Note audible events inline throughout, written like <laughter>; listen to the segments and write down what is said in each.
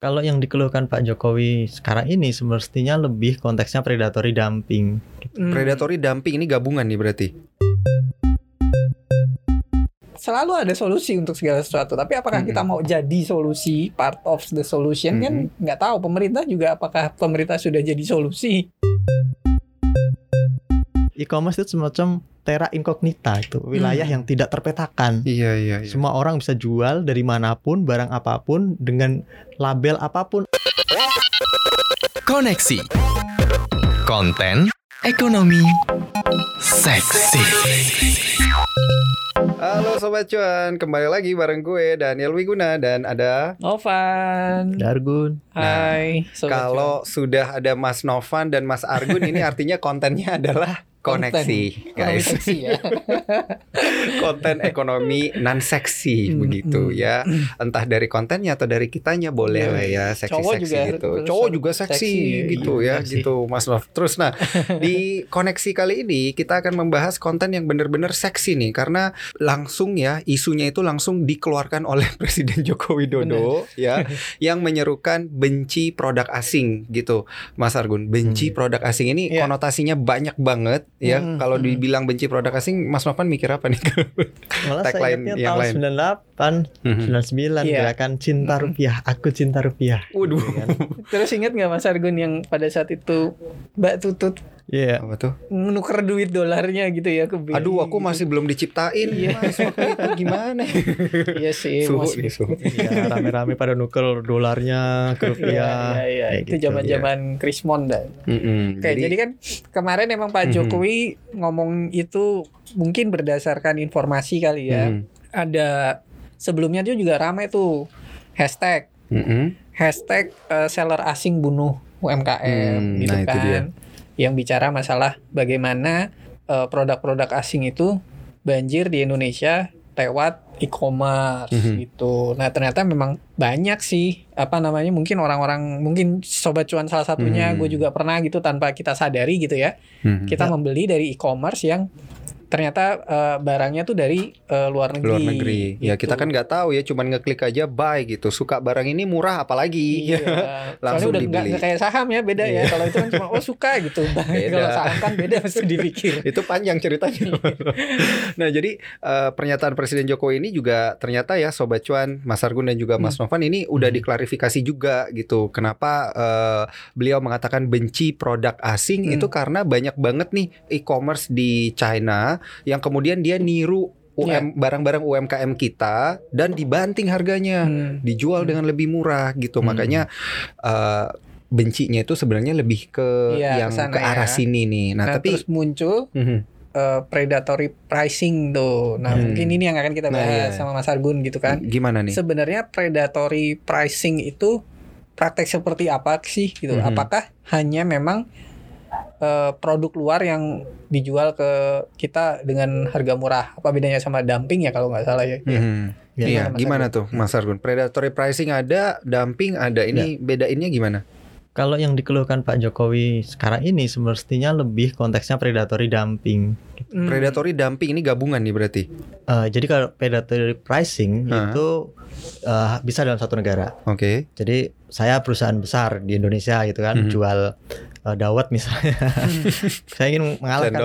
Kalau yang dikeluhkan Pak Jokowi sekarang ini semestinya lebih konteksnya predatory dumping. Hmm. Predatory dumping ini gabungan nih berarti. Selalu ada solusi untuk segala sesuatu, tapi apakah kita mau jadi solusi, part of the solution kan Mm-mm. nggak tahu. Pemerintah juga apakah pemerintah sudah jadi solusi? E-commerce itu semacam terra incognita itu wilayah Hmm. yang tidak terpetakan. Iya iya iya. Semua orang bisa jual dari mana pun, barang apa pun, dengan label apa pun. Koneksi Konten Ekonomi Seksi Halo sobat cuan, kembali lagi bareng gue Daniel Wiguna dan ada Novan, Dargun. hai. Sobat Nah, kalau sudah ada Mas Novan dan Mas Argun ini artinya kontennya adalah koneksi, Konten. Guys. seksi ya. <laughs> Konten ekonomi non seksi Hmm, begitu hmm. ya. Entah dari kontennya atau dari kitanya boleh Iya. lah ya Cowok seksi-seksi juga gitu. harus Cowok juga seksi, seksi, gitu iya, ya, seksi. gitu Mas Nov. Terus nah, <laughs> di koneksi kali ini kita akan membahas konten yang benar-benar seksi nih karena langsung ya isunya itu langsung dikeluarkan oleh <laughs> Presiden Joko Widodo ya yang menyerukan benci produk asing gitu Mas Argun. Benci Hmm. produk asing ini Iya. konotasinya banyak banget ya. Hmm, Kalau hmm. dibilang benci produk asing Mas Novan mikir apa nih? <laughs> Malah saya Tagline ingatnya yang tahun lain. 98, Mhm. 99 Iya. gerakan cinta Hmm. rupiah, aku cinta rupiah. Waduh. Iya kan? Terus ingat nggak Mas Argun yang pada saat itu Mbak Tutut Iya. Apa tuh? nuker duit dolarnya gitu ya ke BI Aduh, aku gitu. masih belum diciptain. Iya. Mas, waktu itu gimana? <laughs> Iya sih suhu Mas. nih suhu. Iya, rame-rame pada nuker dolarnya ke Iya, rupiah. iya, iya. Kayak Itu gitu. zaman-zaman Krismon dah. Mm-mm. Oke, jadi, kan kemarin emang Pak. Jokowi ngomong itu mungkin berdasarkan informasi kali ya. Mm-mm. Ada sebelumnya dia juga ramai tuh hashtag Mm-mm. hashtag eh, seller asing bunuh UMKM Hmm, gitu nah itu kan. dia. Yang bicara masalah bagaimana eh, produk-produk asing itu banjir di Indonesia lewat e-commerce Mhm. gitu. Nah, ternyata memang banyak sih apa namanya mungkin orang-orang mungkin sobat cuan salah satunya Hmm. gue juga pernah gitu tanpa kita sadari gitu ya. Mhm. Kita membeli dari e-commerce yang ternyata eh, barangnya tuh dari eh, luar negeri. luar negeri. Ya gitu. kita kan nggak tahu ya, cuman ngeklik aja buy gitu. Suka barang ini murah apalagi. Iya. <laughs> Langsung Soalnya udah dibeli. nggak kayak saham ya beda ya. Iya. Kalau itu kan cuma oh suka gitu. <laughs> Kalau saham kan beda <laughs> mesti dipikir. itu panjang ceritanya. nah, jadi eh, pernyataan Presiden Jokowi ini juga ternyata ya Sobat Cuan, Mas Argun dan juga Mas Novan ini udah Hmm. diklarifikasi juga gitu. Kenapa eh, beliau mengatakan benci produk asing Hmm. itu karena banyak banget nih e-commerce di China yang kemudian dia niru. UM barang-barang UMKM kita dan dibanting harganya, Hmm. dijual Hmm. dengan lebih murah gitu. Hmm. Makanya eh, bencinya itu sebenarnya lebih ke Iya, yang ke arah ya. sini nih. Nah, Nah, tapi terus muncul Mhm. eh, predatory pricing tuh. Nah, Hmm. mungkin ini yang akan kita Nah, bahas iya. sama Mas Argun gitu kan. Gimana nih? Sebenarnya predatory pricing itu praktek seperti apa sih gitu? Mhm. Apakah hanya memang eh, produk luar yang dijual ke kita dengan harga murah? Apa bedanya sama dumping ya kalau nggak salah ya? Ya, Iya, Mas gimana tuh Mas Argun? Predatory pricing ada, dumping ada. Ini bedainnya gimana? Kalau yang dikeluhkan Pak Jokowi sekarang ini semestinya lebih konteksnya predatory dumping. Hmm. Predatory dumping ini gabungan nih berarti. Eh, jadi kalau predatory pricing Hah? itu eh, bisa dalam satu negara. Oke. Jadi saya perusahaan besar di Indonesia gitu kan, Mhm. jual eh, dawet misalnya. <laughs> saya ingin mengalahkan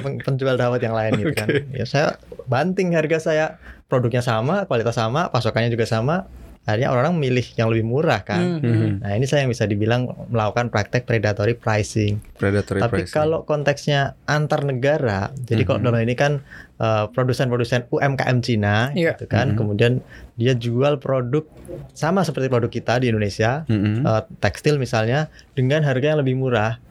pen- penjual dawet yang lain gitu kan. Ya saya banting harga saya, produknya sama, kualitas sama, pasokannya juga sama. Akhirnya orang milih yang lebih murah kan. Hmm. Mhm. Nah ini saya yang bisa dibilang melakukan praktek predatory pricing. Predatory Tapi pricing. kalau konteksnya antar negara, jadi kalau Mhm. dalam ini kan eh, produsen-produsen UMKM Cina, Iya. gitu kan, Mhm. kemudian dia jual produk sama seperti produk kita di Indonesia, Mhm. eh, tekstil misalnya, dengan harga yang lebih murah,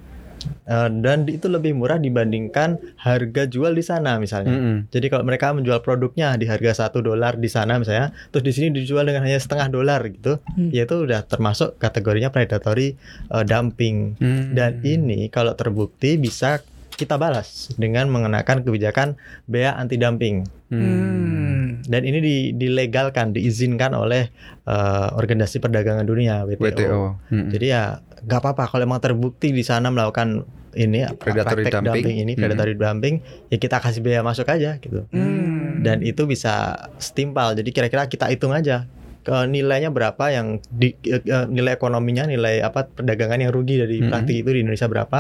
Eh, dan itu lebih murah dibandingkan harga jual di sana misalnya. Mhm. Jadi kalau mereka menjual produknya di harga satu dolar di sana misalnya, terus di sini dijual dengan hanya setengah dolar gitu, Hmm. ya itu udah termasuk kategorinya predatory eh, dumping. Mhm. Dan ini kalau terbukti bisa kita balas dengan mengenakan kebijakan bea anti dumping. Hmm. Dan ini di- dilegalkan, diizinkan oleh eh, Organisasi Perdagangan Dunia WTO. WTO. Mhm. Jadi ya nggak apa-apa kalau emang terbukti di sana melakukan ini Predatory praktek dumping. ini Hmm. predatory dumping ya kita kasih bea masuk aja gitu. Hmm. Dan itu bisa setimpal. Jadi kira-kira kita hitung aja ke nilainya berapa yang di eh, nilai ekonominya, nilai apa perdagangan yang rugi dari Mhm. praktik itu di Indonesia berapa,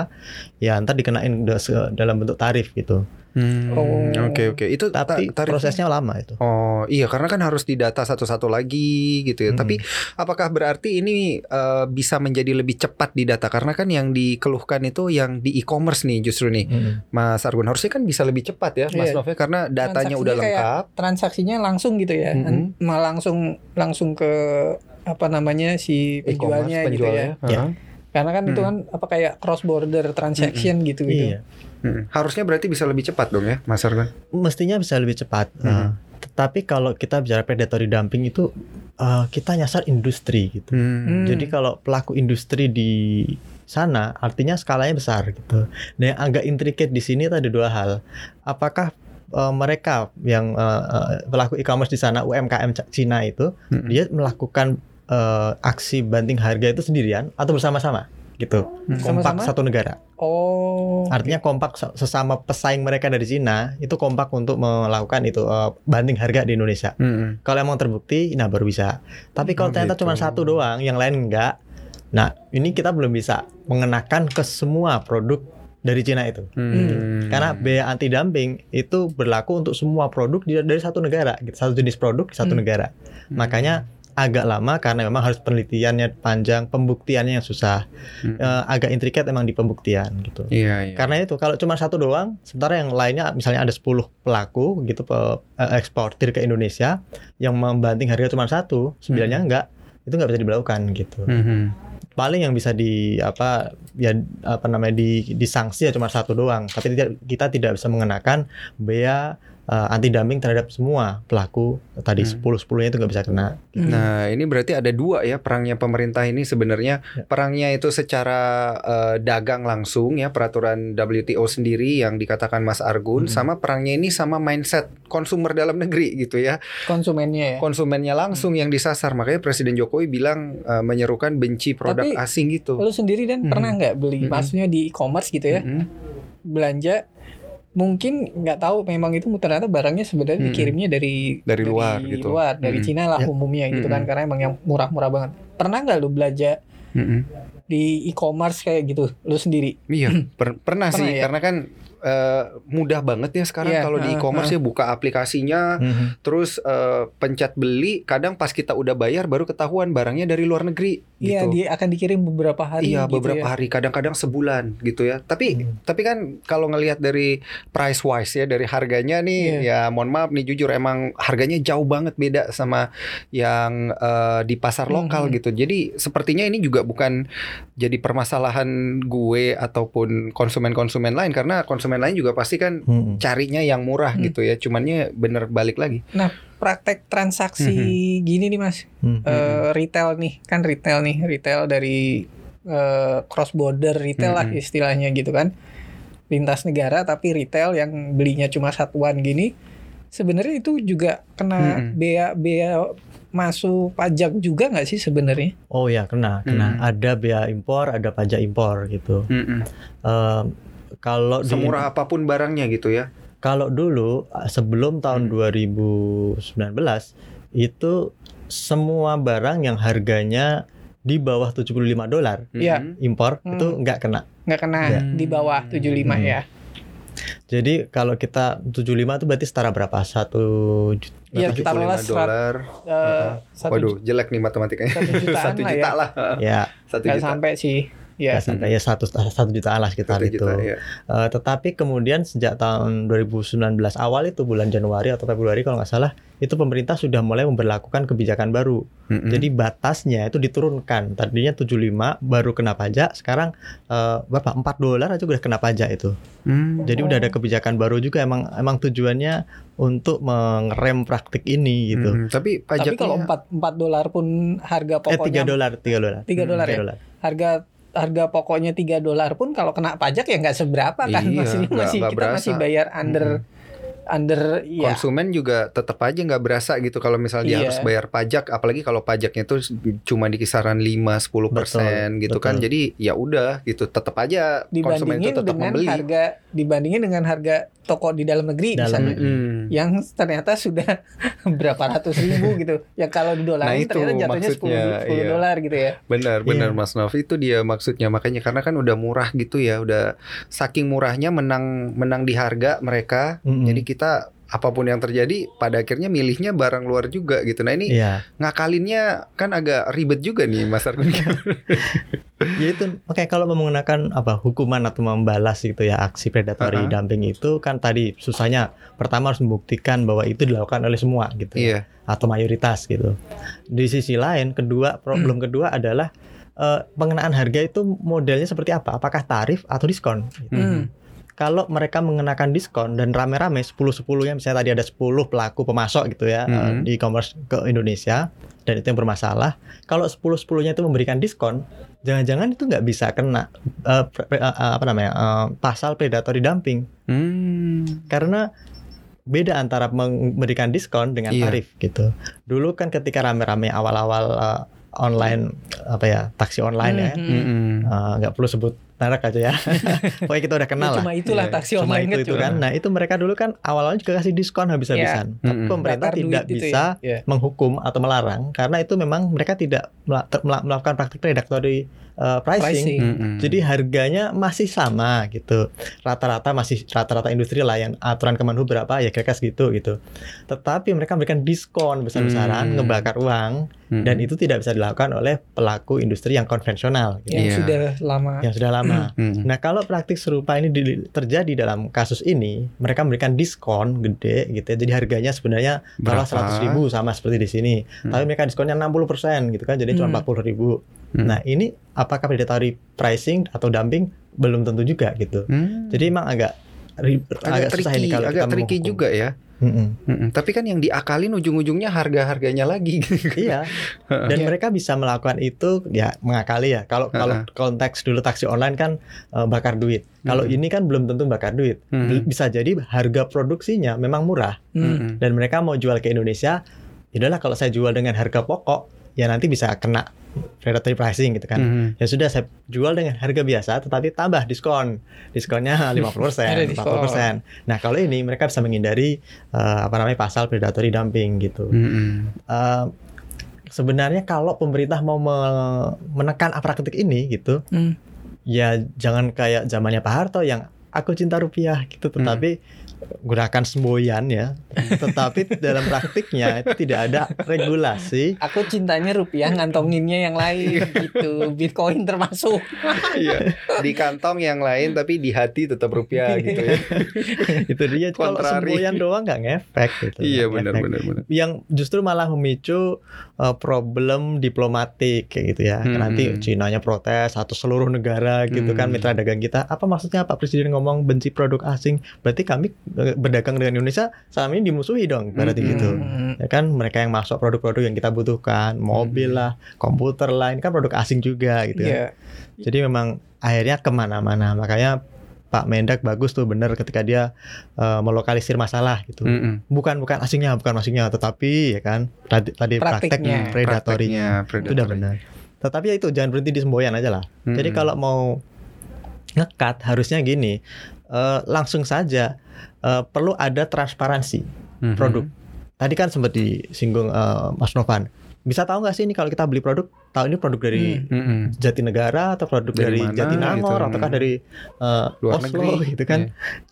ya ntar dikenain dalam bentuk tarif gitu. Hmm, Oh. Oke oke itu ta- Tapi tarifnya- prosesnya lama itu. Oh iya karena kan harus didata satu-satu lagi gitu ya. Hmm. Tapi apakah berarti ini eh, bisa menjadi lebih cepat di data? Karena kan yang dikeluhkan itu yang di e-commerce nih justru nih, Mm. Mas Argun harusnya kan bisa lebih cepat ya, Mas Iya. Nov ya, karena datanya udah kayak lengkap. transaksinya langsung gitu ya malah langsung langsung ke apa namanya si penjualnya gitu ya. Ya. Heeh. Karena kan itu Hmm. kan apa kayak cross border transaction gitu gitu Iya. Hmm. Harusnya berarti bisa lebih cepat dong ya, Mas Argun. Mestinya bisa lebih cepat. Mhm. Nah, tetapi kalau kita bicara predatory dumping itu eh, kita nyasar industri gitu. Hmm. Hmm. Jadi kalau pelaku industri di sana artinya skalanya besar gitu. Nah, yang agak intricate di sini itu ada dua hal. Apakah eh, mereka yang eh, eh, pelaku e-commerce di sana UMKM Cina itu Mm-mm. dia melakukan eh, aksi banting harga itu sendirian atau bersama-sama gitu. Hmm. Kompak Sama-sama? satu negara. oh Artinya kompak se- sesama pesaing mereka dari Cina itu kompak untuk melakukan itu eh, banting harga di Indonesia. Hmm. Kalau emang terbukti, nah baru bisa. Tapi kalau Oh, ternyata gitu. cuma satu doang, yang lain enggak. Nah, ini kita belum bisa mengenakan ke semua produk dari Cina itu. Hmm. Karena biaya anti dumping itu berlaku untuk semua produk dari satu negara, gitu. satu jenis produk satu Hmm. negara. Hmm. Makanya agak lama karena memang harus penelitiannya panjang, pembuktiannya yang susah. Hmm. Eh, agak intrikat emang di pembuktian gitu. Iya, iya. Karena itu kalau cuma satu doang, sementara yang lainnya misalnya ada 10 pelaku gitu pe, eh, eksportir ke Indonesia yang membanting harga cuma satu, sembilannya enggak, itu nggak bisa diberlakukan gitu. Hmm. Paling yang bisa di apa ya apa namanya di disanksi ya cuma satu doang, tapi tidak kita tidak bisa mengenakan bea anti dumping terhadap semua pelaku tadi Hmm. 10 10-nya itu nggak bisa kena. Hmm. Nah, ini berarti ada dua ya perangnya pemerintah ini sebenarnya. Ya. Perangnya itu secara eh, dagang langsung ya peraturan WTO sendiri yang dikatakan Mas Argun Hmm. sama perangnya ini sama mindset konsumer dalam negeri gitu ya. konsumennya ya Konsumennya langsung yang disasar. Makanya Presiden Jokowi bilang eh, menyerukan benci produk Tapi- asing gitu. lu sendiri dan Mhm. pernah nggak beli Mhm. maksudnya di e-commerce gitu ya Mm-mm. belanja mungkin nggak tahu memang itu ternyata barangnya sebenarnya Mm-mm. dikirimnya dari Dari luar gitu. luar dari Mm-mm. Cina lah Ya. umumnya gitu kan Mm-mm. karena emang yang murah-murah banget pernah nggak lu belanja Mm-mm. di e-commerce kayak gitu lu sendiri Iya, <clears throat> per- pernah, Pernah sih ya? karena kan eh, mudah banget ya sekarang Iya, kalau di e-commerce ya buka aplikasinya Mhm. terus eh, pencet beli kadang pas kita udah bayar baru ketahuan barangnya dari luar negeri Iya, gitu. dia akan dikirim beberapa hari Iya gitu beberapa ya. hari kadang-kadang sebulan gitu ya tapi Hmm. tapi kan kalau ngelihat dari price wise ya dari harganya nih ya mohon maaf nih jujur emang harganya jauh banget beda sama yang eh, di pasar Hmm, lokal hmm. gitu jadi sepertinya ini juga bukan jadi permasalahan gue ataupun konsumen-konsumen lain karena konsumen lain juga pasti kan Mhm. carinya yang murah Hmm. gitu ya cumannya bener balik lagi Praktek transaksi gini nih Mas. Mhm. Eh, retail nih, kan retail nih, retail dari eh, cross border retail lah Mm-mm. istilahnya gitu kan. Lintas negara tapi retail yang belinya cuma satuan gini. Sebenarnya itu juga kena Mm-mm. bea bea masuk pajak juga nggak sih sebenarnya? Oh ya kena, kena. Mhm. Ada bea impor, ada pajak impor gitu. Em, kalau di- semurah apa pun barangnya gitu ya Kalau dulu uh, sebelum tahun Hmm. 2019 itu semua barang yang harganya di bawah 75 dolar Iya. Mm-mm. impor Hmm. itu nggak kena. Nggak kena Ya. di bawah 75 Hmm. ya. Jadi kalau kita 75 itu berarti setara berapa? Satu jut- Iya, kita lolos dolar. Satu Waduh, jelek nih matematikanya. satu jutaan <laughs> Satu lah juta ya. lah. ya Satu juta. sampai sih. Ya. sampai ya satu satu jutaan lah sekitar itu. juta, ya. Eh, tetapi kemudian sejak tahun 2019 awal itu bulan Januari atau Februari kalau nggak salah itu pemerintah sudah mulai memperlakukan kebijakan baru. Mm-mm. Jadi batasnya itu diturunkan. Tadinya 75 baru kena pajak, sekarang eh, berapa? 4 dolar aja udah kena pajak itu. Hmm. Jadi udah ada kebijakan baru juga emang emang tujuannya untuk mengerem praktik ini gitu. Mm, Tapi pajaknya Tapi kalau 4 4 dolar pun harga Eh 3 pokoknya dolar, 3 dolar. 3 dolar Tiga ya. dolar. Harga harga pokoknya 3 dolar pun kalau kena pajak ya nggak seberapa kan Iya, masih nggak- masih nggak kita berasa. masih bayar under under ya konsumen juga tetap aja nggak berasa gitu kalau misalnya dia Iya. harus bayar pajak apalagi kalau pajaknya itu cuma di kisaran 5-10 persen gitu kan betul. jadi ya udah gitu tetap aja konsumen itu dibandingin tetap dengan membeli harga dibandingin dengan harga toko di dalam negeri Dalam misalnya. Mm-mm. yang ternyata sudah <laughs> berapa ratus ribu <laughs> gitu ya kalau di dolar Nah, itu ternyata jatuhnya 10, maksudnya, 10 iya. dolar gitu ya benar benar Iya. Mas Nov itu dia maksudnya makanya karena kan udah murah gitu ya udah saking murahnya menang menang di harga mereka Mm-mm. jadi kita apa pun yang terjadi pada akhirnya milihnya barang luar juga gitu nah ini Iya. ngakalinnya kan agak ribet juga nih Mas Argun <laughs> Ya itu makanya kalau menggunakan apa hukuman atau membalas gitu ya aksi predatory Uh-uh. dumping itu kan tadi susahnya pertama harus membuktikan bahwa itu dilakukan oleh semua gitu ya, iya atau mayoritas gitu. Di sisi lain kedua problem kedua adalah eh, pengenaan harga itu modelnya seperti apa? Apakah tarif atau diskon? Gitu. Hmm. Kalau mereka mengenakan diskon dan rame-rame 10-10 ya misalnya tadi ada 10 pelaku pemasok gitu ya eh, Mhm. di e-commerce ke Indonesia dan itu yang bermasalah. Kalau 10-10-nya itu memberikan diskon, jangan-jangan itu nggak bisa kena eh, pre- eh, apa namanya eh, pasal predatory dumping Hmm. karena beda antara memberikan diskon dengan Iya. tarif gitu. Dulu kan ketika rame-rame awal-awal eh, online apa ya taksi online ya, Hmm. Mm-mm. eh, nggak perlu sebut merek aja ya. <laughs> Pokoknya kita udah Ya, kenal lah. cuma itulah Iya, taksi Cuma online itu kan itu kan. Nah itu mereka dulu kan awalnya juga kasih diskon habis-habisan. Tapi Mm-mm. pemerintah Bakar tidak duit itu bisa ya. Iya. menghukum atau melarang karena itu memang mereka tidak melakukan praktik predatory uh, pricing. Pricing. Mm-mm. Jadi harganya masih sama gitu. Rata-rata masih rata-rata industri lah yang aturan Kemenhub berapa ya kira-kira segitu gitu. Tetapi mereka memberikan diskon besar-besaran, Hmm. ngebakar uang dan itu tidak bisa dilakukan oleh pelaku industri yang konvensional gitu. yang Iya. sudah lama Yang sudah lama. Mm-mm. Nah, kalau praktik serupa ini di- terjadi dalam kasus ini, mereka memberikan diskon gede gitu ya. Jadi harganya sebenarnya Berapa? taruh 100 ribu sama seperti di sini. Hmm. Tapi mereka diskonnya 60% gitu kan. Jadi cuma Hmm. 40 ribu. Hmm. Nah, ini apakah predatory pricing atau dumping belum tentu juga gitu. Hmm. Jadi emang agak agak, susah tricky, ini kalau agak kita tricky juga ya. Mm-mm. Mm-mm. Tapi kan yang diakalin ujung-ujungnya harga-harganya lagi. <laughs> iya. Dan Iya. mereka bisa melakukan itu ya mengakali ya. Kalau kalau konteks dulu taksi online kan eh, bakar duit. Kalau Mm-mm. ini kan belum tentu bakar duit. Mm-mm. Bisa jadi harga produksinya memang murah. Hmm. Mm-mm. dan mereka mau jual ke Indonesia, ya udahlah kalau saya jual dengan harga pokok, ya nanti bisa kena predatory pricing gitu kan. Mhm. Ya sudah saya jual dengan harga biasa tetapi tambah diskon. Diskonnya <laughs> 50%, Ada diskon. 40%. Nah, kalau ini mereka bisa menghindari eh, apa namanya pasal predatory dumping gitu. Mm-mm. Eh, sebenarnya kalau pemerintah mau me- menekan praktik ini gitu, Hmm. ya jangan kayak zamannya Pak Harto yang aku cinta rupiah gitu Hmm. tetapi gunakan semboyan ya tetapi dalam praktiknya itu tidak ada regulasi Aku cintanya rupiah ngantonginnya yang lain gitu. Bitcoin termasuk. Iya. Di kantong yang lain tapi di hati tetap rupiah gitu ya. <laughs> itu dia kalau Kontrari. semboyan doang nggak ngefek gitu Iya benar benar benar. yang justru malah memicu uh, problem diplomatik kayak gitu ya Hmm. nanti Cina-nya protes atau seluruh negara gitu kan Hmm. mitra dagang kita apa maksudnya Pak Presiden ngomong benci produk asing berarti kami eh, berdagang dengan Indonesia selama ini dimusuhi dong berarti Hmm. gitu Hmm. ya kan mereka yang masuk produk-produk yang kita butuhkan mobil Hmm. lah komputer lah ini kan produk asing juga gitu ya Iya. jadi memang akhirnya ke mana-mana makanya Pak Mendak bagus tuh bener ketika dia eh, melokalisir masalah gitu Mm-mm. bukan bukan asingnya bukan asingnya tetapi ya kan tadi tadi praktek Praktiknya. predatorinya Prakteknya itu udah benar tetapi ya itu jangan berhenti di semboyan aja lah Mm-mm. jadi kalau mau ngekat harusnya gini eh, langsung saja eh, perlu ada transparansi Mhm. produk. Tadi kan sempat disinggung eh, Mas Novan. Bisa tahu nggak sih ini kalau kita beli produk, tahu ini produk dari Mm-mm. Jatinegara atau produk Dari dari, mana Jatinangor gitu. ataukah dari eh, Luar Oslo negeri. gitu kan.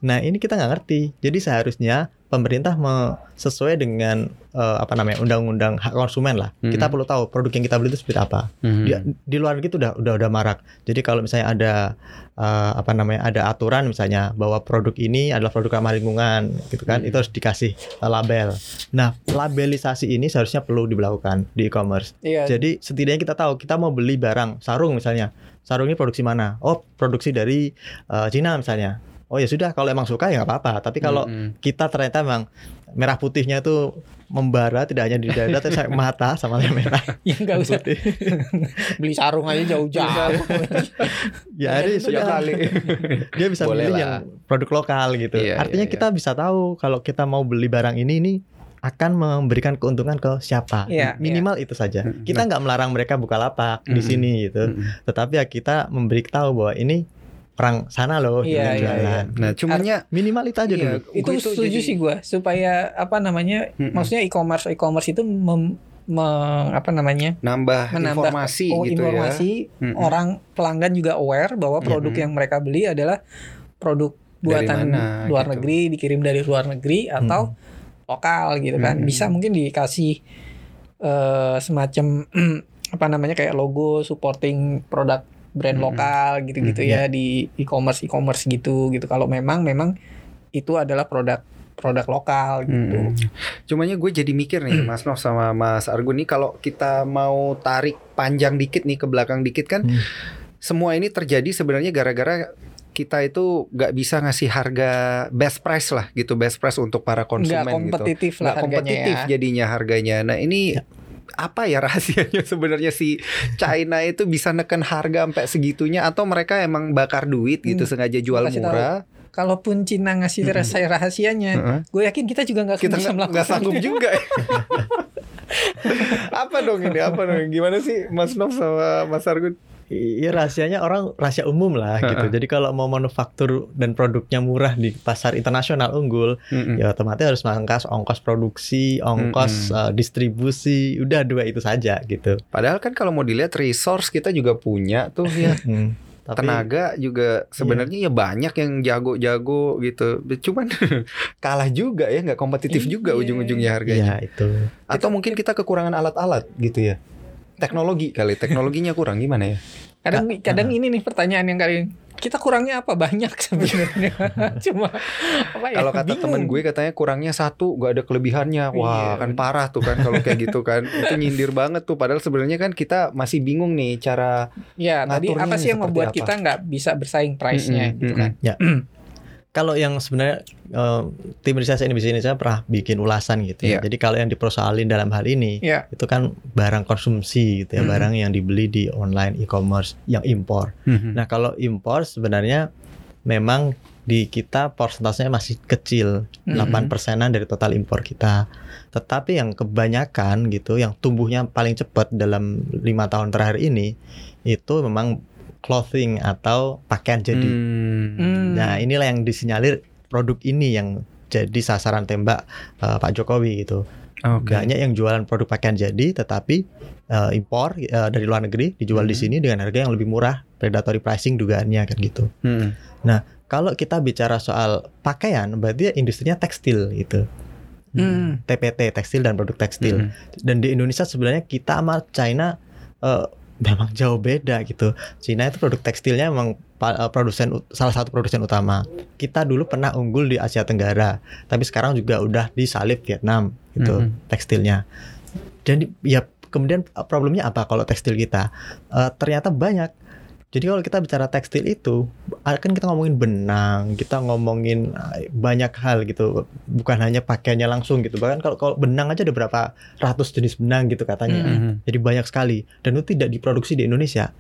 Nah, ini kita nggak ngerti. Jadi seharusnya pemerintah me- sesuai dengan eh, apa namanya undang-undang hak konsumen lah. Mhm. Kita perlu tahu produk yang kita beli itu seperti apa. Mhm. Di, di luar negeri itu udah udah udah marak. Jadi kalau misalnya ada eh, apa namanya ada aturan misalnya bahwa produk ini adalah produk ramah lingkungan gitu kan, Hmm. itu harus dikasih eh, label. Nah, labelisasi ini seharusnya perlu dilakukan di e-commerce. Iya. Jadi setidaknya kita tahu kita mau beli barang sarung misalnya. Sarung ini produksi mana? Oh, produksi dari eh, Cina misalnya. Oh ya sudah kalau emang suka ya nggak apa-apa. Tapi kalau Mm-mm. kita ternyata memang merah putihnya itu membara tidak hanya di dada tapi sampai mata sama yang merah <laughs> Ya nggak usah putih. <laughs> beli sarung aja jauh-jauh. <laughs> ya ini Ya sudah kali. dia bisa Boleh milih lah. yang produk lokal gitu. Iya, Artinya iya, kita bisa tahu kalau kita mau beli barang ini ini akan memberikan keuntungan ke siapa. Iya, Minimal itu saja. Mm, Kita nggak melarang mereka buka lapak di Mm. sini gitu. Mm-mm. Tetapi ya kita memberi tahu bahwa ini orang sana loh Iya, yang iya, jualan. Nah, cumannya Minimal itu aja Iya, dulu. itu Gua itu setuju jadi- sih gue supaya apa namanya Mm-mm. maksudnya e-commerce e-commerce itu mem, me- apa namanya nambah, menambah informasi oh, gitu informasi ya. Orang pelanggan juga aware bahwa produk Mm-mm. yang mereka beli adalah produk buatan mana, luar gitu. negeri dikirim dari luar negeri atau lokal gitu kan Mm-mm. bisa mungkin dikasih eh, semacam <clears throat> apa namanya kayak logo supporting produk brand Mm-mm. lokal gitu-gitu Mm, ya di e-commerce e-commerce gitu gitu kalau memang memang itu adalah produk produk lokal gitu. Cumannya gue jadi mikir nih Mas Nov sama Mas Argun nih kalau kita mau tarik panjang dikit nih ke belakang dikit kan Hmm. semua ini terjadi sebenarnya gara-gara kita itu nggak bisa ngasih harga best price lah gitu best price untuk para konsumen gitu kompetitif lah nggak harganya kompetitif ya. jadinya harganya nah ini Ya. Apa ya <laughs> rahasianya sebenarnya? Si China itu bisa neken harga sampai segitunya atau mereka emang bakar duit gitu Hmm, sengaja jual kasih tahu. murah Kalaupun Cina ngasih Mm-mm. rahasia rahasianya, gue yakin kita juga nggak kita bisa melakukan nggak sanggup juga ya. <laughs> apa dong ini? Apa dong? Gimana sih Mas Nov sama Mas Argun Iya rahasianya orang rahasia umum lah gitu. Jadi kalau mau manufaktur dan produknya murah di pasar internasional unggul, Mm-mm. ya otomatis harus mangkas ongkos produksi, ongkos Mm-mm. eh, distribusi, udah dua itu saja gitu. Padahal kan kalau mau dilihat resource kita juga punya tuh ya <laughs> Hmm. Tapi tenaga juga sebenarnya ya banyak yang jago-jago gitu. Cuman <laughs> kalah juga ya nggak kompetitif juga Iya. ujung-ujungnya harganya. Iya itu. Atau mungkin kita kekurangan alat-alat gitu ya. Teknologi kali, teknologinya kurang gimana ya? Kadang kadang ini nih pertanyaan yang kali kita kurangnya apa banyak <laughs> sebenarnya. <laughs> Cuma apa ya? Kalau kata bingung. temen gue katanya kurangnya satu, gak ada kelebihannya. Wah, Iya, kan parah tuh kan kalau kayak gitu kan. <laughs> Itu nyindir banget tuh. Padahal sebenarnya kan kita masih bingung nih cara ya tadi apa sih yang membuat apa? kita nggak bisa bersaing price-nya Mm-mm, gitu mm-mm. kan. <clears throat> Kalau yang sebenarnya eh, tim riset ini ini saya pernah bikin ulasan gitu ya. Jadi kalau yang dipersoalin dalam hal ini Ya. itu kan barang konsumsi gitu ya, Mm-mm. barang yang dibeli di online e-commerce yang impor. Nah, kalau impor sebenarnya memang di kita persentasenya masih kecil, Mhm. 8 persenan dari total impor kita. Tetapi yang kebanyakan gitu, yang tumbuhnya paling cepat dalam lima tahun terakhir ini, itu memang clothing atau pakaian jadi. Hmm. Hmm. Nah, inilah yang disinyalir produk ini yang jadi sasaran tembak eh, Pak Jokowi gitu. Oke. Banyak yang jualan produk pakaian jadi, tetapi eh, impor eh, dari luar negeri dijual di Mhm. sini dengan harga yang lebih murah, predatory pricing dugaannya kan gitu. Hmm. Kalau kita bicara soal pakaian, berarti ya industrinya tekstil gitu. Hmm. TPT, tekstil dan produk tekstil. Hmm. Dan di Indonesia sebenarnya kita sama China eh, memang jauh beda gitu. China itu produk tekstilnya memang eh, produsen salah satu produsen utama. Kita dulu pernah unggul di Asia Tenggara, tapi sekarang juga udah disalip Vietnam gitu Mhm. tekstilnya. Dan ya kemudian eh, problemnya apa kalau tekstil kita? Eh, ternyata banyak. Jadi kalau kita bicara tekstil itu, kan kita ngomongin benang, kita ngomongin banyak hal gitu, bukan hanya pakaiannya langsung gitu. Bahkan kalau kalau benang aja ada berapa ratus jenis benang gitu katanya. Hmm. Jadi banyak sekali dan itu tidak diproduksi di Indonesia.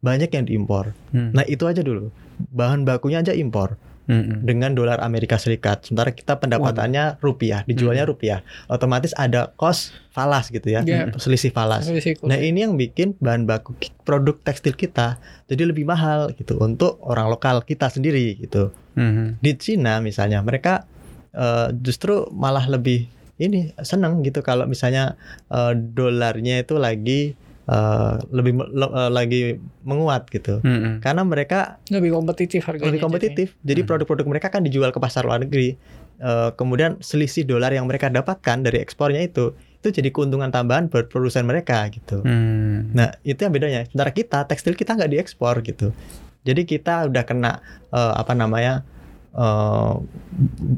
Banyak yang diimpor. Hmm. Nah, itu aja dulu. Bahan bakunya aja impor Hmm. dengan dolar Amerika Serikat. Sementara kita pendapatannya rupiah, dijualnya rupiah. Otomatis ada cost falas gitu ya. Ya. Selisih falas. Risiko. Nah, ini yang bikin bahan baku produk tekstil kita jadi lebih mahal gitu untuk orang lokal kita sendiri gitu. Hmm. Di Cina misalnya mereka eh, justru malah lebih ini seneng gitu kalau misalnya eh, dolarnya itu lagi eh, lebih me- le- eh, lagi menguat gitu. Hmm. Karena mereka lebih kompetitif harganya. lebih kompetitif. Jadi Hmm. produk-produk mereka kan dijual ke pasar luar negeri. Eh, kemudian selisih dolar yang mereka dapatkan dari ekspornya itu itu jadi keuntungan tambahan buat produsen mereka gitu. Hmm. Nah itu yang bedanya. Sementara kita tekstil kita nggak diekspor gitu. Jadi kita udah kena eh, apa namanya eh,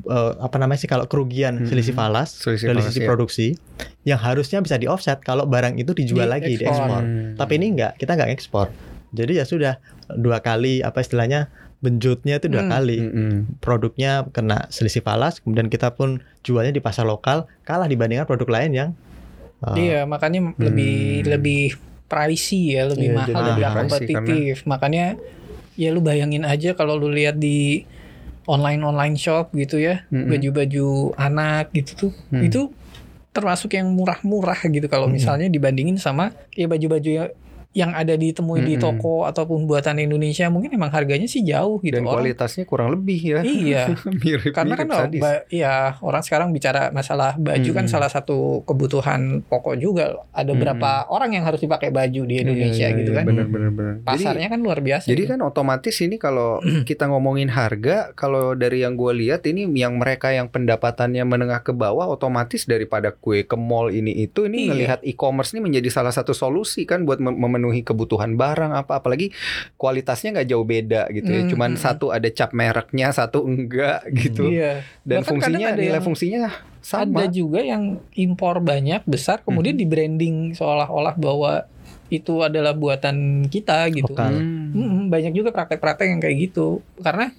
eh, apa namanya sih kalau kerugian Hmm. selisih falas Selisih dari falas, sisi ya. produksi yang harusnya bisa di offset kalau barang itu dijual lagi Diekspor. diekspor. Hmm. Tapi ini enggak, kita nggak ekspor. Jadi ya sudah dua kali apa istilahnya benjutnya itu dua Hmm. kali. Mm-mm. Produknya kena selisih falas, kemudian kita pun jualnya di pasar lokal kalah dibandingkan produk lain yang uh, Iya, makanya lebih Hmm. lebih pricey ya, lebih Iya, mahal, lebih kompetitif. Makanya ya lu bayangin aja kalau lu lihat di online online shop gitu ya, Mm-mm. baju-baju anak gitu tuh, Hmm. itu termasuk yang murah-murah gitu kalau Mm-mm. misalnya dibandingin sama ya baju-baju yang ada ditemui di Mm-mm. toko ataupun buatan Indonesia mungkin emang harganya sih jauh gitu Dan orang. kualitasnya kurang lebih ya. Iya. <laughs> Mirip-mirip Karena kan ba- ya orang sekarang bicara masalah baju kan Mm-mm. salah satu kebutuhan pokok juga. Ada Mm-mm. berapa orang yang harus dipakai baju di Indonesia Iya, iya, gitu iya, kan. Bener, bener, bener. Jadi- Pasarnya kan luar biasa. Jadi gitu. kan otomatis ini kalau <clears throat> kita ngomongin harga, kalau dari yang gue lihat ini yang mereka yang pendapatannya menengah ke bawah, otomatis daripada kue ke mall ini itu ini Iya. ngelihat e-commerce ini menjadi salah satu solusi kan buat mem- memenuhi kebutuhan barang apa, apalagi kualitasnya nggak jauh beda gitu ya. Hmm, Cuman hmm, satu ada cap mereknya, satu enggak gitu. Iya. Dan Bahkan fungsinya ada nilai yang- fungsinya Ada sama. juga yang impor banyak besar kemudian di branding seolah-olah bahwa itu adalah buatan kita gitu. Lokal. Hmm. Banyak juga praktek-praktek yang kayak gitu. Karena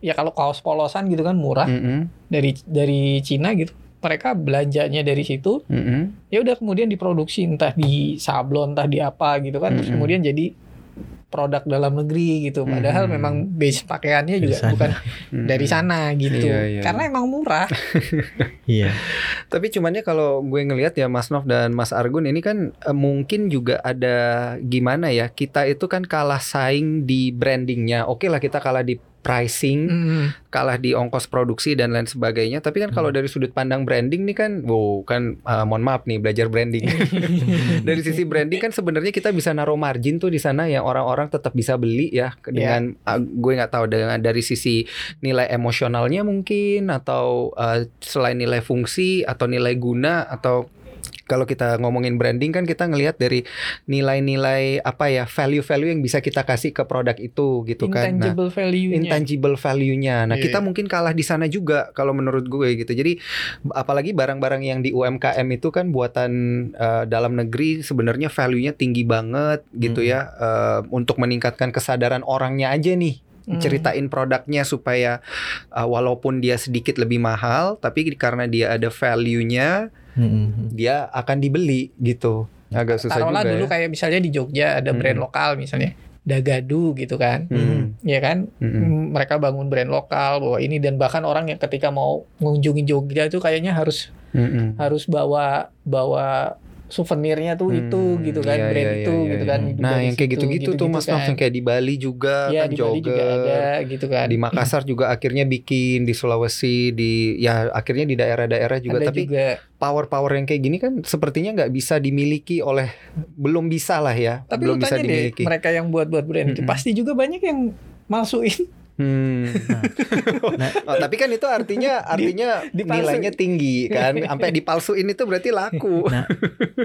ya kalau kaos polosan gitu kan murah Mm-mm. dari dari Cina gitu. Mereka belanjanya dari situ Mm-mm. ya udah kemudian diproduksi entah di sablon entah di apa gitu kan terus Mm-mm. kemudian jadi produk dalam negeri gitu padahal Mm-mm. memang base pakaiannya juga sana. bukan Mm-mm. dari sana gitu Iya, iya, karena emang murah <laughs> Iya. Tapi cumannya kalau gue ngelihat ya Mas Nov dan Mas Argun ini kan eh, mungkin juga ada gimana ya kita itu kan kalah saing di brandingnya. Oke lah kita kalah di pricing, Mm. kalah di ongkos produksi dan lain sebagainya. Tapi kan kalau dari sudut pandang branding nih kan, wow kan eh, mohon maaf nih belajar branding. <laughs> dari sisi branding kan sebenarnya kita bisa naruh margin tuh di sana yang orang-orang tetap bisa beli ya ke- dengan ah, gue nggak tahu dengan dari sisi nilai emosionalnya mungkin atau eh, selain nilai fungsi atau nilai guna atau kalau kita ngomongin branding kan kita ngelihat dari nilai-nilai apa ya value-value yang bisa kita kasih ke produk itu gitu kan. Nah, intangible value-nya intangible value-nya. Nah, Iya. kita mungkin kalah di sana juga kalau menurut gue gitu. Jadi apalagi barang-barang yang di UMKM itu kan buatan eh, dalam negeri sebenarnya value-nya tinggi banget gitu Hmm. ya eh, untuk meningkatkan kesadaran orangnya aja nih. Hmm. Ceritain produknya supaya eh, walaupun dia sedikit lebih mahal tapi karena dia ada value-nya Mm-mm. dia akan dibeli gitu. Agak susah taruhlah juga dulu ya. kayak misalnya di Jogja ada brand Mm. lokal misalnya Dagadu gitu kan Hmm. ya kan. Mm, mereka bangun brand lokal bahwa ini dan bahkan orang yang ketika mau mengunjungi Jogja itu kayaknya harus Mm-mm. harus bawa bawa souvenirnya tuh itu Hmm, gitu kan iya, brand iya, itu iya, gitu iya. kan Nah, yang kayak gitu-gitu tuh Mas kan. yang kayak di Bali juga Iya kan di Bali juga ada gitu kan Di Makassar juga akhirnya bikin di Sulawesi di ya akhirnya di daerah-daerah juga ada tapi juga power-power yang kayak gini kan sepertinya nggak bisa dimiliki oleh belum bisa lah ya tapi belum lu bisa tanya deh dimiliki. mereka yang buat-buat brand itu Mm-mm. pasti juga banyak yang masukin Hmm. <laughs> Nah, Oh, tapi kan itu artinya artinya dipalsuin. nilainya tinggi kan <laughs> sampai dipalsuin itu berarti laku. Nah,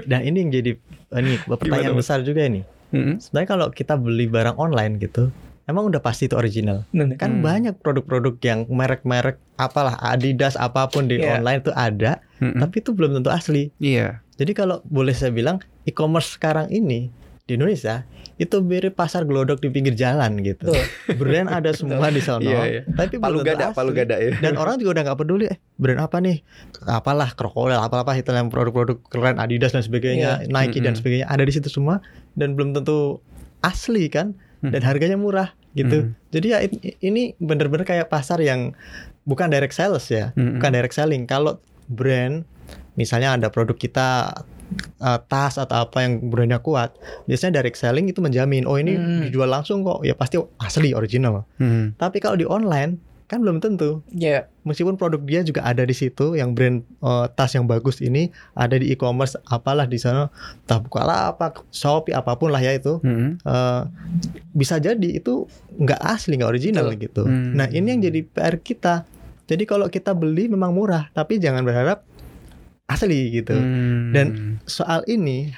nah ini yang jadi ini pertanyaan Gimana, besar juga ini. Hmm. Sebenarnya kalau kita beli barang online gitu, emang udah pasti itu original. Kan Hmm. banyak produk-produk yang merek-merek apalah Adidas apa pun di Iya. online itu ada, Mm-mm. tapi itu belum tentu asli. Iya. Jadi kalau boleh saya bilang e-commerce sekarang ini di Indonesia itu mirip pasar gelodok di pinggir jalan gitu. Brand ada <laughs> semua di sana, Iya, iya. tapi Palu gada, asli. palu gada ya. Dan orang juga udah nggak peduli eh brand apa nih, apalah krokodil, apa-apa itu yang produk-produk keren Adidas dan sebagainya, Nike dan Mm-mm. sebagainya ada di situ semua dan belum tentu asli kan dan Mm. harganya murah gitu. Mm. Jadi ya ini bener-bener kayak pasar yang bukan direct sales ya, Mm-mm. bukan direct selling. Kalau brand misalnya ada produk kita uh, tas atau apa yang brandnya kuat, biasanya direct selling itu menjamin oh ini Hmm. dijual langsung kok, ya pasti asli original. Hmm. Tapi kalau di online kan belum tentu. ya Meskipun produk dia juga ada di situ, yang brand uh, tas yang bagus ini ada di e-commerce apalah di sana, entah Bukalapak, Shopee apa pun lah ya itu, Hmm. eh, bisa jadi itu nggak asli nggak original Betul. gitu. Hmm. Nah ini yang jadi PR kita. Jadi kalau kita beli memang murah, tapi jangan berharap asli gitu. Hmm. Dan soal ini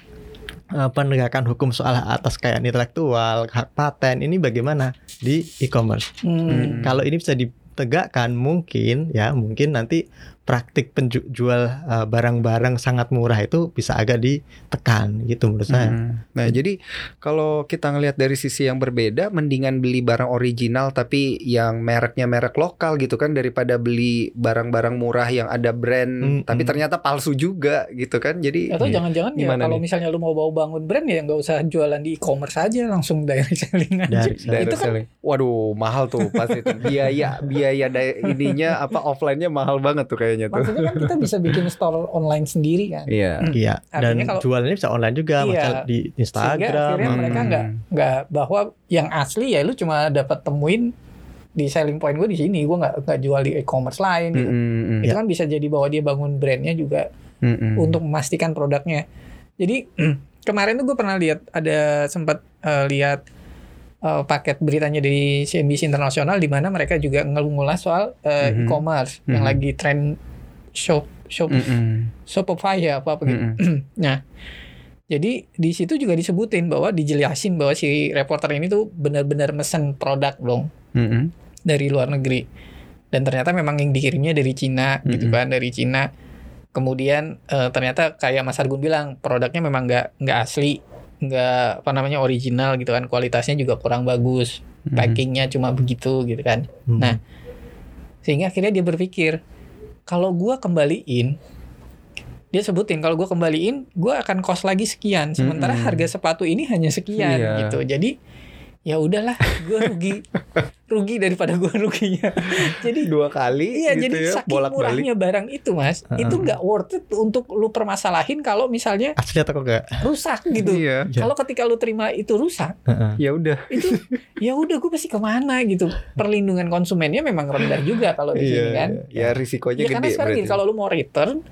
eh, penegakan hukum soal atas kekayaan intelektual, hak paten ini bagaimana di e-commerce? hmm. Kalau ini bisa ditegakkan mungkin ya mungkin nanti praktik penjual uh, barang-barang sangat murah itu bisa agak ditekan gitu menurut saya. Hmm. Nah, jadi kalau kita ngelihat dari sisi yang berbeda, mendingan beli barang original tapi yang mereknya merek lokal gitu kan daripada beli barang-barang murah yang ada brand Hmm, tapi hmm. ternyata palsu juga gitu kan. Jadi Atau Iya. jangan-jangan ya Gimana kalau nih? misalnya lu mau bawa bangun brand ya nggak usah jualan di e-commerce aja langsung direct selling aja. Direct Direct itu kan selling. Waduh, mahal tuh pasti itu. Biaya biaya ininya apa offline-nya mahal banget tuh kayaknya tuh. maksudnya kan kita bisa bikin store online sendiri kan. Iya. Iya, dan kalau- jualannya bisa online juga, Iya. misal di Sehingga Instagram. akhirnya Hmm. mereka nggak nggak bahwa yang asli ya lu cuma dapat temuin di selling point gue di sini gue nggak nggak jual di e-commerce lain gitu. Mm-mm. itu kan bisa jadi bahwa dia bangun brandnya juga Mm-mm. untuk memastikan produknya jadi kemarin tuh gue pernah lihat ada sempat eh, lihat eh, paket beritanya dari CNBC internasional di mana mereka juga ngulas soal eh, Mhm. e-commerce yang Mhm. lagi tren shop shop Mm-mm. Shopify ya apa apa gitu Mm-mm. <clears throat> Nah, jadi di situ juga disebutin bahwa dijelasin bahwa si reporter ini tuh benar-benar mesen produk dong Mm-mm. dari luar negeri. Dan ternyata memang yang dikirimnya dari Cina gitu Mm-mm. kan, dari Cina. Kemudian eh, ternyata kayak Mas Argun bilang produknya memang nggak nggak asli, nggak apa namanya original gitu kan, kualitasnya juga kurang bagus, Mm-mm. packingnya cuma begitu gitu kan. Hmm. Nah, sehingga akhirnya dia berpikir kalau gua kembaliin dia sebutin kalau gua kembaliin gua akan kos lagi sekian sementara Mm-mm. harga sepatu ini hanya sekian Iya. gitu jadi ya udahlah gua rugi rugi daripada gua ruginya <laughs> jadi dua kali iya gitu jadi ya, saking bolak-balik. murahnya barang itu mas Heeh. itu nggak worth it untuk lu permasalahin kalau misalnya asli atau enggak? rusak gitu Iya. Iya. kalau ketika lu terima itu rusak Heeh. Ya udah. itu ya udah gue pasti ke mana gitu perlindungan konsumennya memang rendah juga kalau di sini kan Ya risikonya ya karena gede sekarang berarti. gini, kalau lu mau return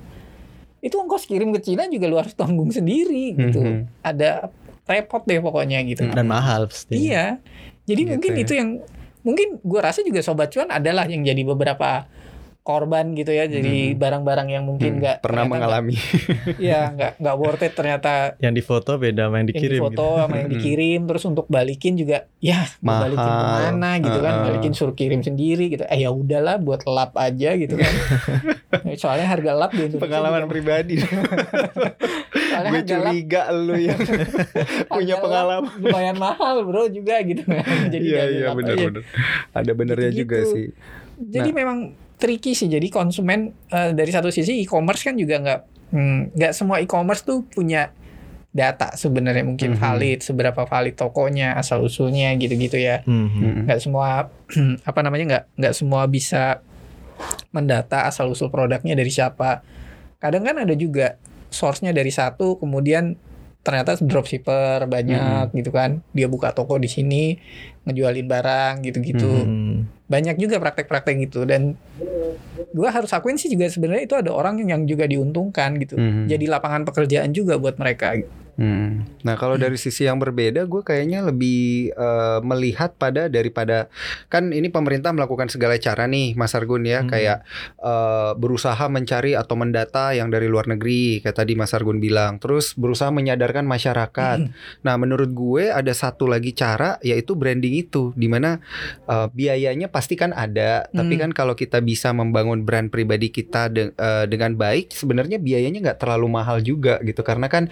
itu ongkos kirim ke Cina juga lu harus tanggung sendiri gitu Mhm. ada repot deh pokoknya gitu Mhm. Dan mahal pasti. iya jadi Gitu mungkin ya. itu yang mungkin gua rasa juga sobat cuan adalah yang jadi beberapa korban gitu ya jadi Mhm. barang-barang yang mungkin Hmm, nggak pernah ternyata mengalami. nggak- <laughs> iya nggak nggak worth it ternyata Yang di foto beda sama yang yang dikirim. difoto gitu. sama yang dikirim terus untuk balikin juga ya mau balikin Mahal. ke mana gitu kan Heeh. balikin suruh kirim sendiri gitu eh ya udahlah buat lap aja gitu kan <laughs> soalnya harga lap di Indonesia Pengalaman juga- pribadi. <laughs> soalnya Gue curiga lu yang <laughs> punya pengalaman. lumayan mahal bro juga gitu kan <laughs> jadi Iya iya benar benar. Ada benernya Gitu-gitu. juga sih. jadi Nah. memang tricky sih jadi konsumen eh, dari satu sisi e-commerce kan juga nggak hmm, nggak semua e-commerce tuh punya data sebenarnya mungkin Mhm. valid seberapa valid tokonya asal usulnya gitu-gitu ya Mhm. Mm-mm. nggak semua <clears throat> apa namanya nggak nggak semua bisa mendata asal usul produknya dari siapa kadang kan ada juga source-nya dari satu kemudian ternyata dropshipper banyak gitu kan dia buka toko di sini ngejualin barang gitu-gitu Mhm. banyak juga praktek-praktek gitu dan gua harus akuin sih juga sebenarnya itu ada orang yang juga diuntungkan gitu Mhm. jadi lapangan pekerjaan juga buat mereka gitu. Hmm. Nah kalau dari sisi yang berbeda, gue kayaknya lebih eh, melihat pada daripada kan ini pemerintah melakukan segala cara nih, Mas Argun ya, Hmm. kayak eh, berusaha mencari atau mendata yang dari luar negeri, kayak tadi Mas Argun bilang, terus berusaha menyadarkan masyarakat. Nah menurut gue ada satu lagi cara yaitu branding itu, di mana eh, biayanya pasti kan ada, tapi Hmm. kan kalau kita bisa membangun brand pribadi kita de- eh, dengan baik, sebenarnya biayanya nggak terlalu mahal juga gitu, karena kan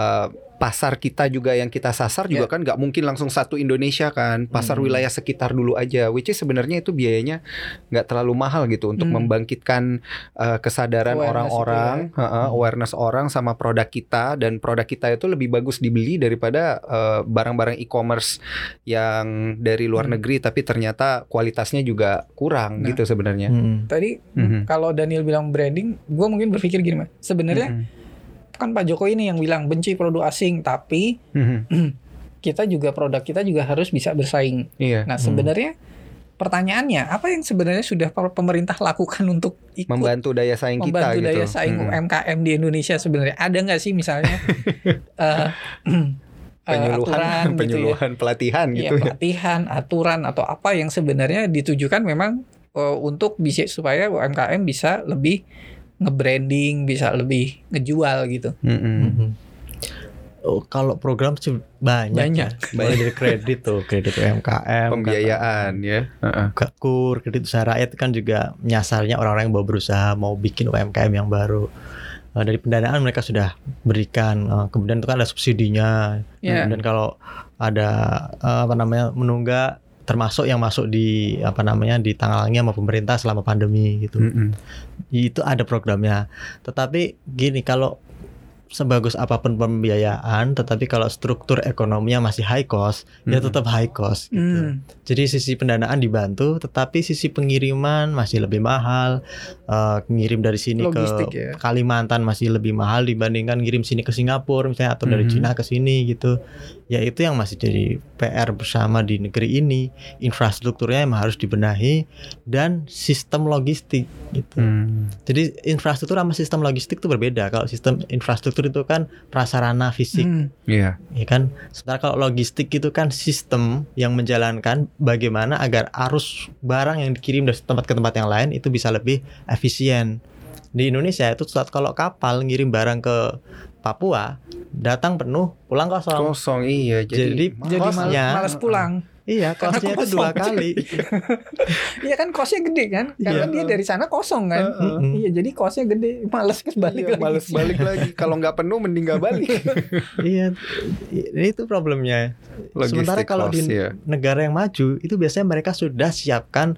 eh, pasar kita juga yang kita sasar juga kan nggak mungkin langsung satu Indonesia kan pasar Hmm. wilayah sekitar dulu aja which is sebenarnya itu biayanya nggak terlalu mahal gitu untuk Hmm. membangkitkan uh, kesadaran Awareness orang-orang itu ya. heeh, Hmm. awareness orang sama produk kita dan produk kita itu lebih bagus dibeli daripada uh, barang-barang e-commerce yang dari luar Hmm. negeri tapi ternyata kualitasnya juga kurang Nah. gitu sebenarnya Mhm. tadi Mhm. kalau Daniel bilang branding gue mungkin berpikir gini mas sebenarnya Mhm. Kan Pak Jokowi ini yang bilang benci produk asing tapi Mhm. <clears throat> kita juga produk kita juga harus bisa bersaing iya nah Hmm. sebenarnya pertanyaannya apa yang sebenarnya sudah pe- pemerintah lakukan untuk ikut membantu daya saing kita membantu gitu daya saing Mhm. UMKM di Indonesia sebenarnya ada nggak sih misalnya <laughs> <clears throat> eh, penyuluhan aturan gitu ya <laughs> penyuluhan pelatihan Iya, gitu ya. pelatihan, aturan atau apa yang sebenarnya ditujukan memang eh, untuk bisa supaya UMKM bisa lebih nge-branding, bisa lebih ngejual gitu. Mm-mm. Mhm. Oh, kalau program sih banyak, Banyak. ya. Mulai dari kredit tuh, kredit UMKM, Pembiayaan ya. Heeh. Gak kur, kredit usaha rakyat kan juga nyasarnya orang-orang yang mau berusaha mau bikin UMKM yang baru. Eh, dari pendanaan mereka sudah berikan, Eh, kemudian itu kan ada subsidinya. Ya. Kemudian kalau ada eh, apa namanya menunggak termasuk yang masuk di apa namanya di tanggalnya sama pemerintah selama pandemi gitu. Mm-mm. Itu ada programnya. Tetapi gini kalau sebagus apa pun pembiayaan, tetapi kalau struktur ekonominya masih high cost, ya Mm-mm. tetap high cost gitu. Hmm. Jadi sisi pendanaan dibantu, tetapi sisi pengiriman masih lebih mahal. Eh, ngirim dari sini Logistik ke ya. Kalimantan masih lebih mahal dibandingkan ngirim sini ke Singapura misalnya atau dari. Cina ke sini gitu. Ya itu yang masih jadi PR bersama di negeri ini. Infrastrukturnya yang harus dibenahi dan sistem logistik gitu. Hmm. Jadi infrastruktur sama sistem logistik itu berbeda. Kalau sistem infrastruktur itu kan prasarana fisik Hmm. Iya. ya kan. Sementara kalau logistik itu kan sistem yang menjalankan bagaimana agar arus barang yang dikirim dari tempat ke tempat yang lain itu bisa lebih efisien. Di Indonesia itu saat kalau kapal ngirim barang ke Papua datang penuh pulang kosong. Kosong iya. Jadi, Jadi- Jadi mal- Kosnya. malas pulang. Iya, kosnya itu dua kali. <laughs> Iya kan kosnya gede kan? Karena Iya. dia dari sana kosong kan. Mm-mm. Iya jadi kosnya gede, males kan balik Iya, lagi. males balik lagi. Kalau nggak penuh mending nggak balik. <laughs> iya, itu problemnya. Sementara Logistik kalau cost, di ya. negara yang maju itu biasanya mereka sudah siapkan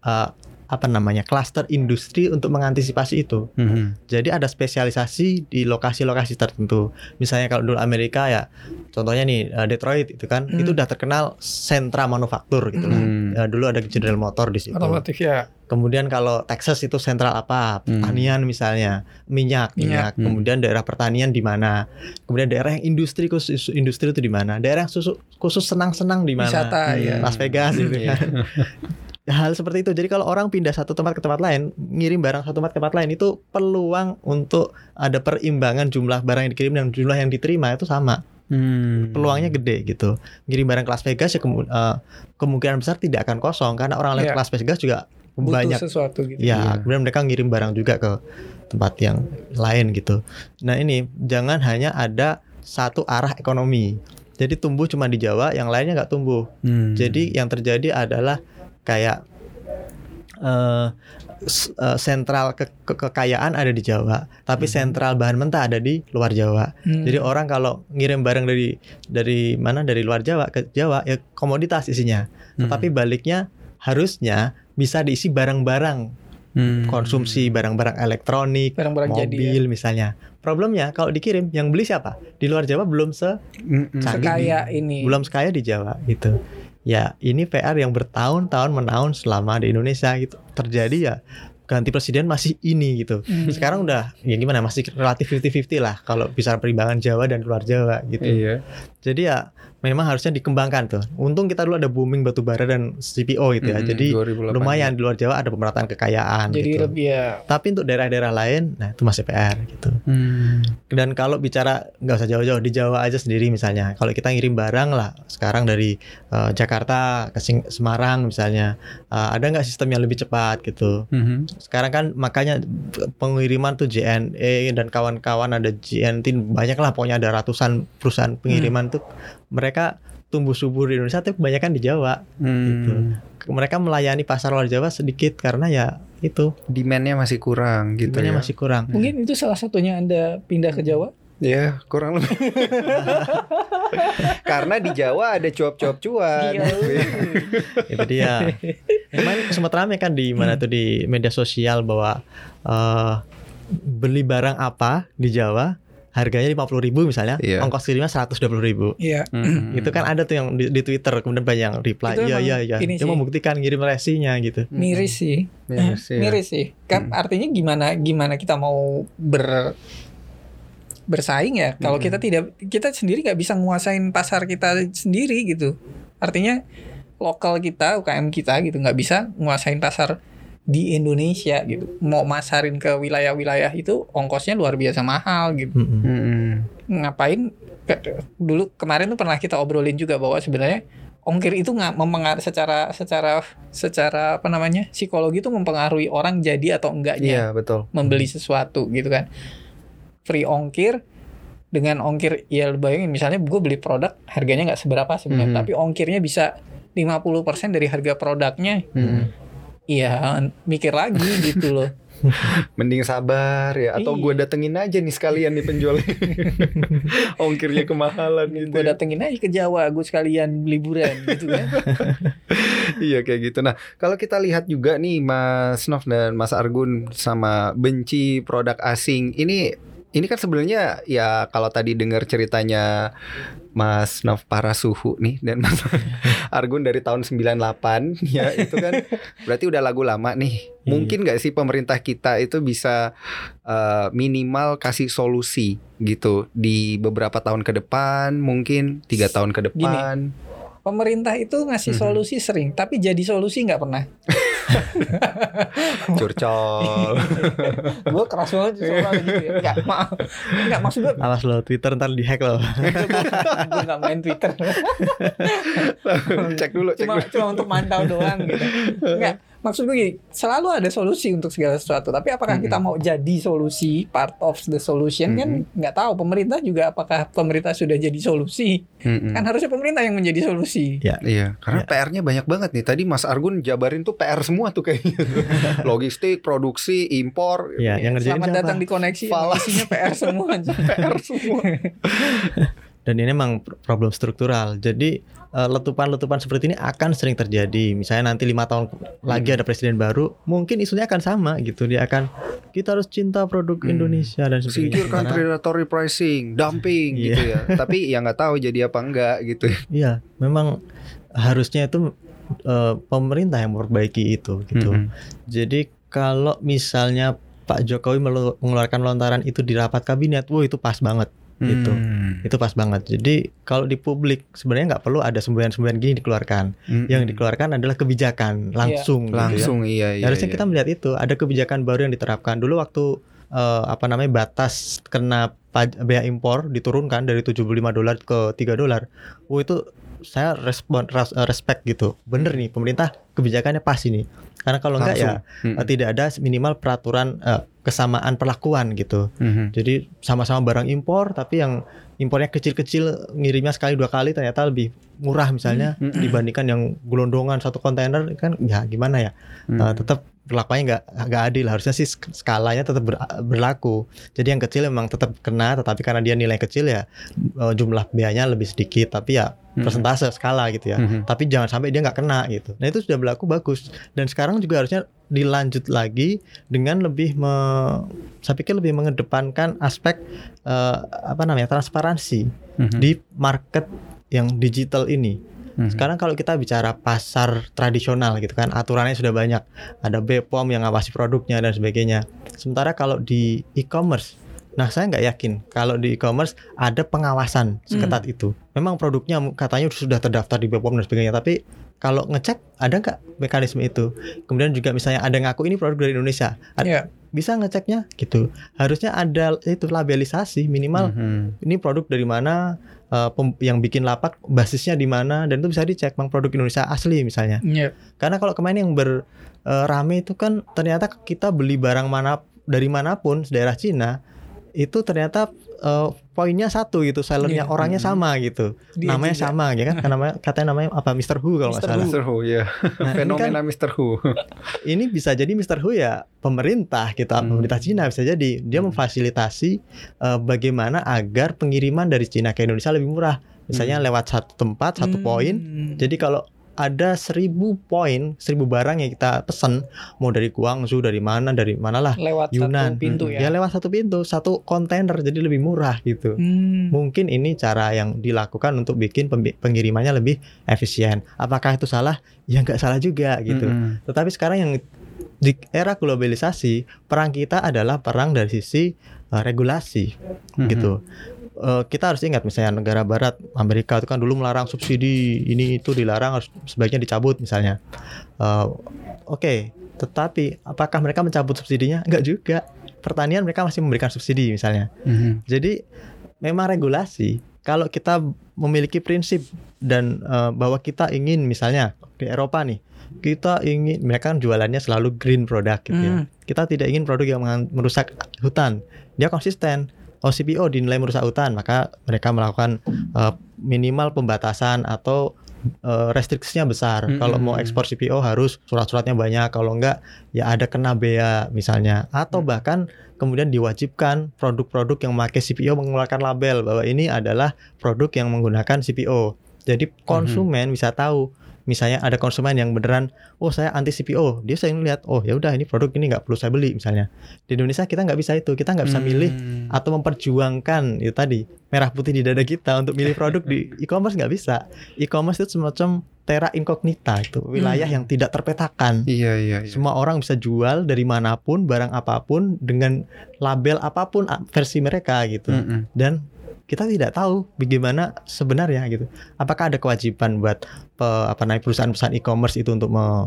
uh, apa namanya klaster industri untuk mengantisipasi itu. Mhm. Jadi ada spesialisasi di lokasi-lokasi tertentu. Misalnya kalau dulu Amerika ya, contohnya nih uh, Detroit itu kan, Hmm. itu udah terkenal sentra manufaktur gitu lah. Hmm. Ya, dulu ada General Motor di situ. Otomotif ya. Kemudian kalau Texas itu sentral apa? Hmm. Pertanian misalnya, minyak, minyak. Minyak. Hmm. Kemudian daerah pertanian di mana? Kemudian daerah yang industri khusus industri itu di mana? Daerah yang khusus, khusus senang-senang di mana? Wisata Hmm. ya. Las Vegas gitu Iya. kan. <laughs> Hal seperti itu. Jadi kalau orang pindah satu tempat ke tempat lain, ngirim barang satu tempat ke tempat lain itu peluang untuk ada perimbangan jumlah barang yang dikirim dan jumlah yang diterima itu sama. Hmm. Peluangnya gede gitu. Ngirim barang ke Las Vegas ya kemu- eh, kemungkinan besar tidak akan kosong karena orang lain Iya. ke Las Vegas juga Butuh banyak sesuatu gitu. Ya, Iya. kemudian mereka ngirim barang juga ke tempat yang lain gitu. Nah ini jangan hanya ada satu arah ekonomi. Jadi tumbuh cuma di Jawa, yang lainnya nggak tumbuh. Hmm. Jadi yang terjadi adalah kayak eh s- eh, sentral ke- ke- kekayaan ada di Jawa, tapi Hmm. sentral bahan mentah ada di luar Jawa. Hmm. Jadi orang kalau ngirim barang dari dari mana dari luar Jawa ke Jawa ya komoditas isinya. Hmm. Tetapi baliknya harusnya bisa diisi barang-barang Hmm. konsumsi barang-barang elektronik, barang-barang jadi ya. mobil misalnya. Problemnya kalau dikirim yang beli siapa? Di luar Jawa belum se sekaya ini. belum sekaya di Jawa gitu. Ya, ini PR yang bertahun-tahun menaun selama di Indonesia gitu. Terjadi ya ganti presiden masih ini gitu. Hmm. Sekarang udah ya gimana masih relatif 50-50 lah kalau bisa perimbangan Jawa dan luar Jawa gitu. Iya. Jadi ya memang harusnya dikembangkan tuh. Untung kita dulu ada booming batu bara dan CPO gitu ya. Mm-mm, Jadi 2008. lumayan di luar Jawa ada pemerataan kekayaan Jadi gitu. lebih ya Tapi untuk daerah-daerah lain, nah itu masih PR gitu. Hmm. Dan kalau bicara nggak usah jauh-jauh di Jawa aja sendiri misalnya, kalau kita ngirim barang lah sekarang dari eh, Jakarta ke Sing- Semarang misalnya, eh, ada nggak sistem yang lebih cepat gitu? Mhm. Sekarang kan makanya pengiriman tuh JNE dan kawan-kawan ada JNT banyak lah pokoknya ada ratusan perusahaan pengiriman tuh mereka tumbuh subur di Indonesia tapi kebanyakan di Jawa. Hmm. Mereka melayani pasar luar Jawa sedikit karena ya itu Demandnya masih kurang gitu demandnya ya. masih kurang. mungkin itu salah satunya Anda pindah ke Jawa. Ya kurang lebih. <laughs> Karena di Jawa ada cuap-cuap cuan. Iya. <laughs> itu dia Emang sempat rame kan di mana tuh di media sosial bahwa eh, beli barang apa di Jawa harganya lima puluh ribu misalnya Iya. ongkos kirimnya seratus dua puluh ribu Iya. Mhm. itu kan ada tuh yang di, di Twitter kemudian banyak yang reply iya iya iya ini dia membuktikan ngirim resinya gitu Miris sih. Miris, iya. Miris sih. Kan Hmm. artinya gimana gimana kita mau ber bersaing ya kalau Hmm. kita tidak kita sendiri nggak bisa nguasain pasar kita sendiri gitu. Artinya lokal kita UKM kita gitu nggak bisa nguasain pasar di Indonesia gitu. Mau masarin ke wilayah-wilayah itu ongkosnya luar biasa mahal gitu. Mm-mm. Mhm. ngapain ke- dulu kemarin tuh pernah kita obrolin juga bahwa sebenarnya ongkir itu nggak mempengaruhi secara secara secara apa namanya psikologi itu mempengaruhi orang jadi atau enggaknya Iya betul. membeli sesuatu gitu kan free ongkir dengan ongkir ya bayangin misalnya gue beli produk harganya nggak seberapa sebenarnya Mhm. tapi ongkirnya bisa 50% dari harga produknya Hmm. Iya mikir lagi <laughs> gitu loh Mending sabar ya atau Iya. gue datengin aja nih sekalian nih penjualnya. <laughs> Ongkirnya kemahalan gitu. gue ya. datengin aja ke Jawa gue sekalian liburan gitu kan <laughs> Iya kayak gitu. Nah, kalau kita lihat juga nih Mas Nov dan Mas Argun sama benci produk asing. Ini ini kan sebenarnya ya kalau tadi dengar ceritanya Mas Nov para suhu nih dan Mas <laughs> Argun dari tahun 98 ya itu kan <laughs> berarti udah lagu lama nih. Iya. Mungkin nggak sih pemerintah kita itu bisa eh, minimal kasih solusi gitu di beberapa tahun ke depan, mungkin tiga tahun ke depan. pemerintah itu ngasih Mhm. solusi sering tapi jadi solusi nggak pernah <laughs> <laughs> Curcol. <laughs> gue keras banget gitu ya nggak maaf nggak maksud gue Awas lo Twitter ntar dihack lo. <laughs> gue nggak main Twitter cek dulu, cek cuma dulu. cuma untuk mantau doang gitu nggak maksud gue gini selalu ada solusi untuk segala sesuatu tapi apakah Mhm. kita mau jadi solusi part of the solution kan nggak tahu pemerintah juga apakah pemerintah sudah jadi solusi Mm-mm. kan harusnya pemerintah yang menjadi solusi Iya, karena Ya. PR-nya banyak banget nih. Tadi Mas Argun jabarin tuh PR semua tuh kayaknya. <laughs> Logistik, produksi, impor. Iya, yang ngerjain selamat siapa? datang di koneksi Falas. isinya PR semua <laughs> aja PR semua. <laughs> Dan ini memang problem struktural. Jadi letupan-letupan seperti ini akan sering terjadi. Misalnya nanti lima tahun lagi Hmm. ada presiden baru, mungkin isunya akan sama gitu. Dia akan kita harus cinta produk Hmm. Indonesia dan sebagainya. Singkirkan Karena- predatory pricing, dumping Iya. gitu ya. <laughs> Tapi ya nggak tahu jadi apa enggak gitu. Iya, memang harusnya itu eh, pemerintah yang memperbaiki itu gitu. Mm-mm. Jadi kalau misalnya Pak Jokowi mengeluarkan lontaran itu di rapat kabinet, wah itu pas banget. Gitu. Hmm. Itu pas banget. Jadi kalau di publik sebenarnya nggak perlu ada semboyan-semboyan gini dikeluarkan. Mm-mm. Yang dikeluarkan adalah kebijakan langsung. gitu ya. langsung iya iya. Harusnya iya. kita melihat itu ada kebijakan baru yang diterapkan. Dulu waktu eh, apa namanya batas kena paj- bea impor diturunkan dari 75 dolar ke 3 dolar. Oh itu saya respon ras- eh, respect gitu. Bener nih pemerintah kebijakannya pas ini. Karena kalau enggak ya Mm-mm. eh, tidak ada minimal peraturan eh, kesamaan perlakuan gitu. Mhm. Jadi sama-sama barang impor tapi yang impornya kecil-kecil ngirimnya sekali dua kali ternyata lebih murah misalnya Hmm. dibandingkan yang gelondongan satu kontainer kan ya gimana ya Hmm. Uh, tetap perlakuannya nggak nggak adil. Harusnya sih sk- skalanya tetap ber- berlaku. Jadi yang kecil memang tetap kena tetapi karena dia nilai kecil ya uh, jumlah biayanya lebih sedikit. Tapi ya persentase skala gitu ya. Mhm. tapi jangan sampai dia nggak kena gitu. Nah itu sudah berlaku bagus. Dan sekarang juga harusnya dilanjut lagi dengan lebih me, saya pikir lebih mengedepankan aspek uh, apa namanya transparansi Mhm. di market yang digital ini Mhm. sekarang kalau kita bicara pasar tradisional gitu kan, aturannya sudah banyak. Ada BPOM yang ngawasi produknya dan sebagainya. Sementara kalau di e-commerce, nah saya nggak yakin kalau di e-commerce ada pengawasan seketat itu. Memang produknya katanya sudah terdaftar di BPOM dan sebagainya, tapi kalau ngecek ada nggak mekanisme itu? Kemudian juga misalnya ada ngaku ini produk dari Indonesia, Ad- Iya. bisa ngeceknya gitu. Harusnya ada itu labelisasi minimal Mhm. ini produk dari mana eh, pem- yang bikin lapak basisnya di mana dan itu bisa dicek bang produk Indonesia asli misalnya Iya. karena kalau kemarin yang ber eh, rame itu kan ternyata kita beli barang mana dari mana pun daerah Cina itu ternyata eh, poinnya satu gitu sellernya Iya. orangnya Hmm. sama gitu Dia namanya juga. sama ya kan Karena namanya katanya namanya apa Mr. Who kalau nggak salah Mr. Who ya. Nah, ini kan <laughs> Fenomena Mr. Who. <laughs> ini bisa jadi Mr. Who ya pemerintah kita Hmm. pemerintah Cina bisa jadi dia Hmm. memfasilitasi eh, bagaimana agar pengiriman dari Cina ke Indonesia lebih murah misalnya Hmm. lewat satu tempat satu Hmm. poin jadi kalau ada seribu poin seribu barang yang kita pesen mau dari Guangzhou dari mana dari manalah lewat Yunan satu pintu ya ya. lewat satu pintu satu kontainer jadi lebih murah gitu Hmm. mungkin ini cara yang dilakukan untuk bikin pengirimannya lebih efisien apakah itu salah ya nggak salah juga gitu Mhm. tetapi sekarang yang di era globalisasi, perang kita adalah perang dari sisi uh, regulasi Mhm. gitu. Uh, kita harus ingat misalnya negara barat Amerika itu kan dulu melarang subsidi ini itu dilarang harus sebaiknya dicabut misalnya. Uh, Oke, tetapi apakah mereka mencabut subsidinya? Enggak juga. Pertanian mereka masih memberikan subsidi misalnya. Mhm. Jadi memang regulasi kalau kita memiliki prinsip dan eh, bahwa kita ingin misalnya di Eropa nih kita ingin mereka kan jualannya selalu green product gitu ya. Hmm. Kita tidak ingin produk yang merusak hutan. Dia konsisten. Oh CPO dinilai merusak hutan, maka mereka melakukan uh, minimal pembatasan atau uh, restriksinya besar. Mm-mm. Kalau mau ekspor CPO harus surat-suratnya banyak, kalau enggak ya ada kena bea misalnya, atau bahkan kemudian diwajibkan produk-produk yang memakai CPO mengeluarkan label bahwa ini adalah produk yang menggunakan CPO. Jadi konsumen bisa tahu misalnya ada konsumen yang beneran oh saya anti CPO dia sering lihat oh ya udah ini produk ini nggak perlu saya beli misalnya di Indonesia kita nggak bisa itu kita nggak bisa milih Hmm. atau memperjuangkan itu tadi merah putih di dada kita untuk milih produk di <laughs> e-commerce nggak bisa e-commerce itu semacam terra incognita itu wilayah Hmm. yang tidak terpetakan Iya iya iya. semua orang bisa jual dari mana pun barang apa pun dengan label apa pun versi mereka gitu Mm-mm. dan kita tidak tahu bagaimana sebenarnya gitu. Apakah ada kewajiban buat pe- apa namanya perusahaan-perusahaan e-commerce itu untuk me-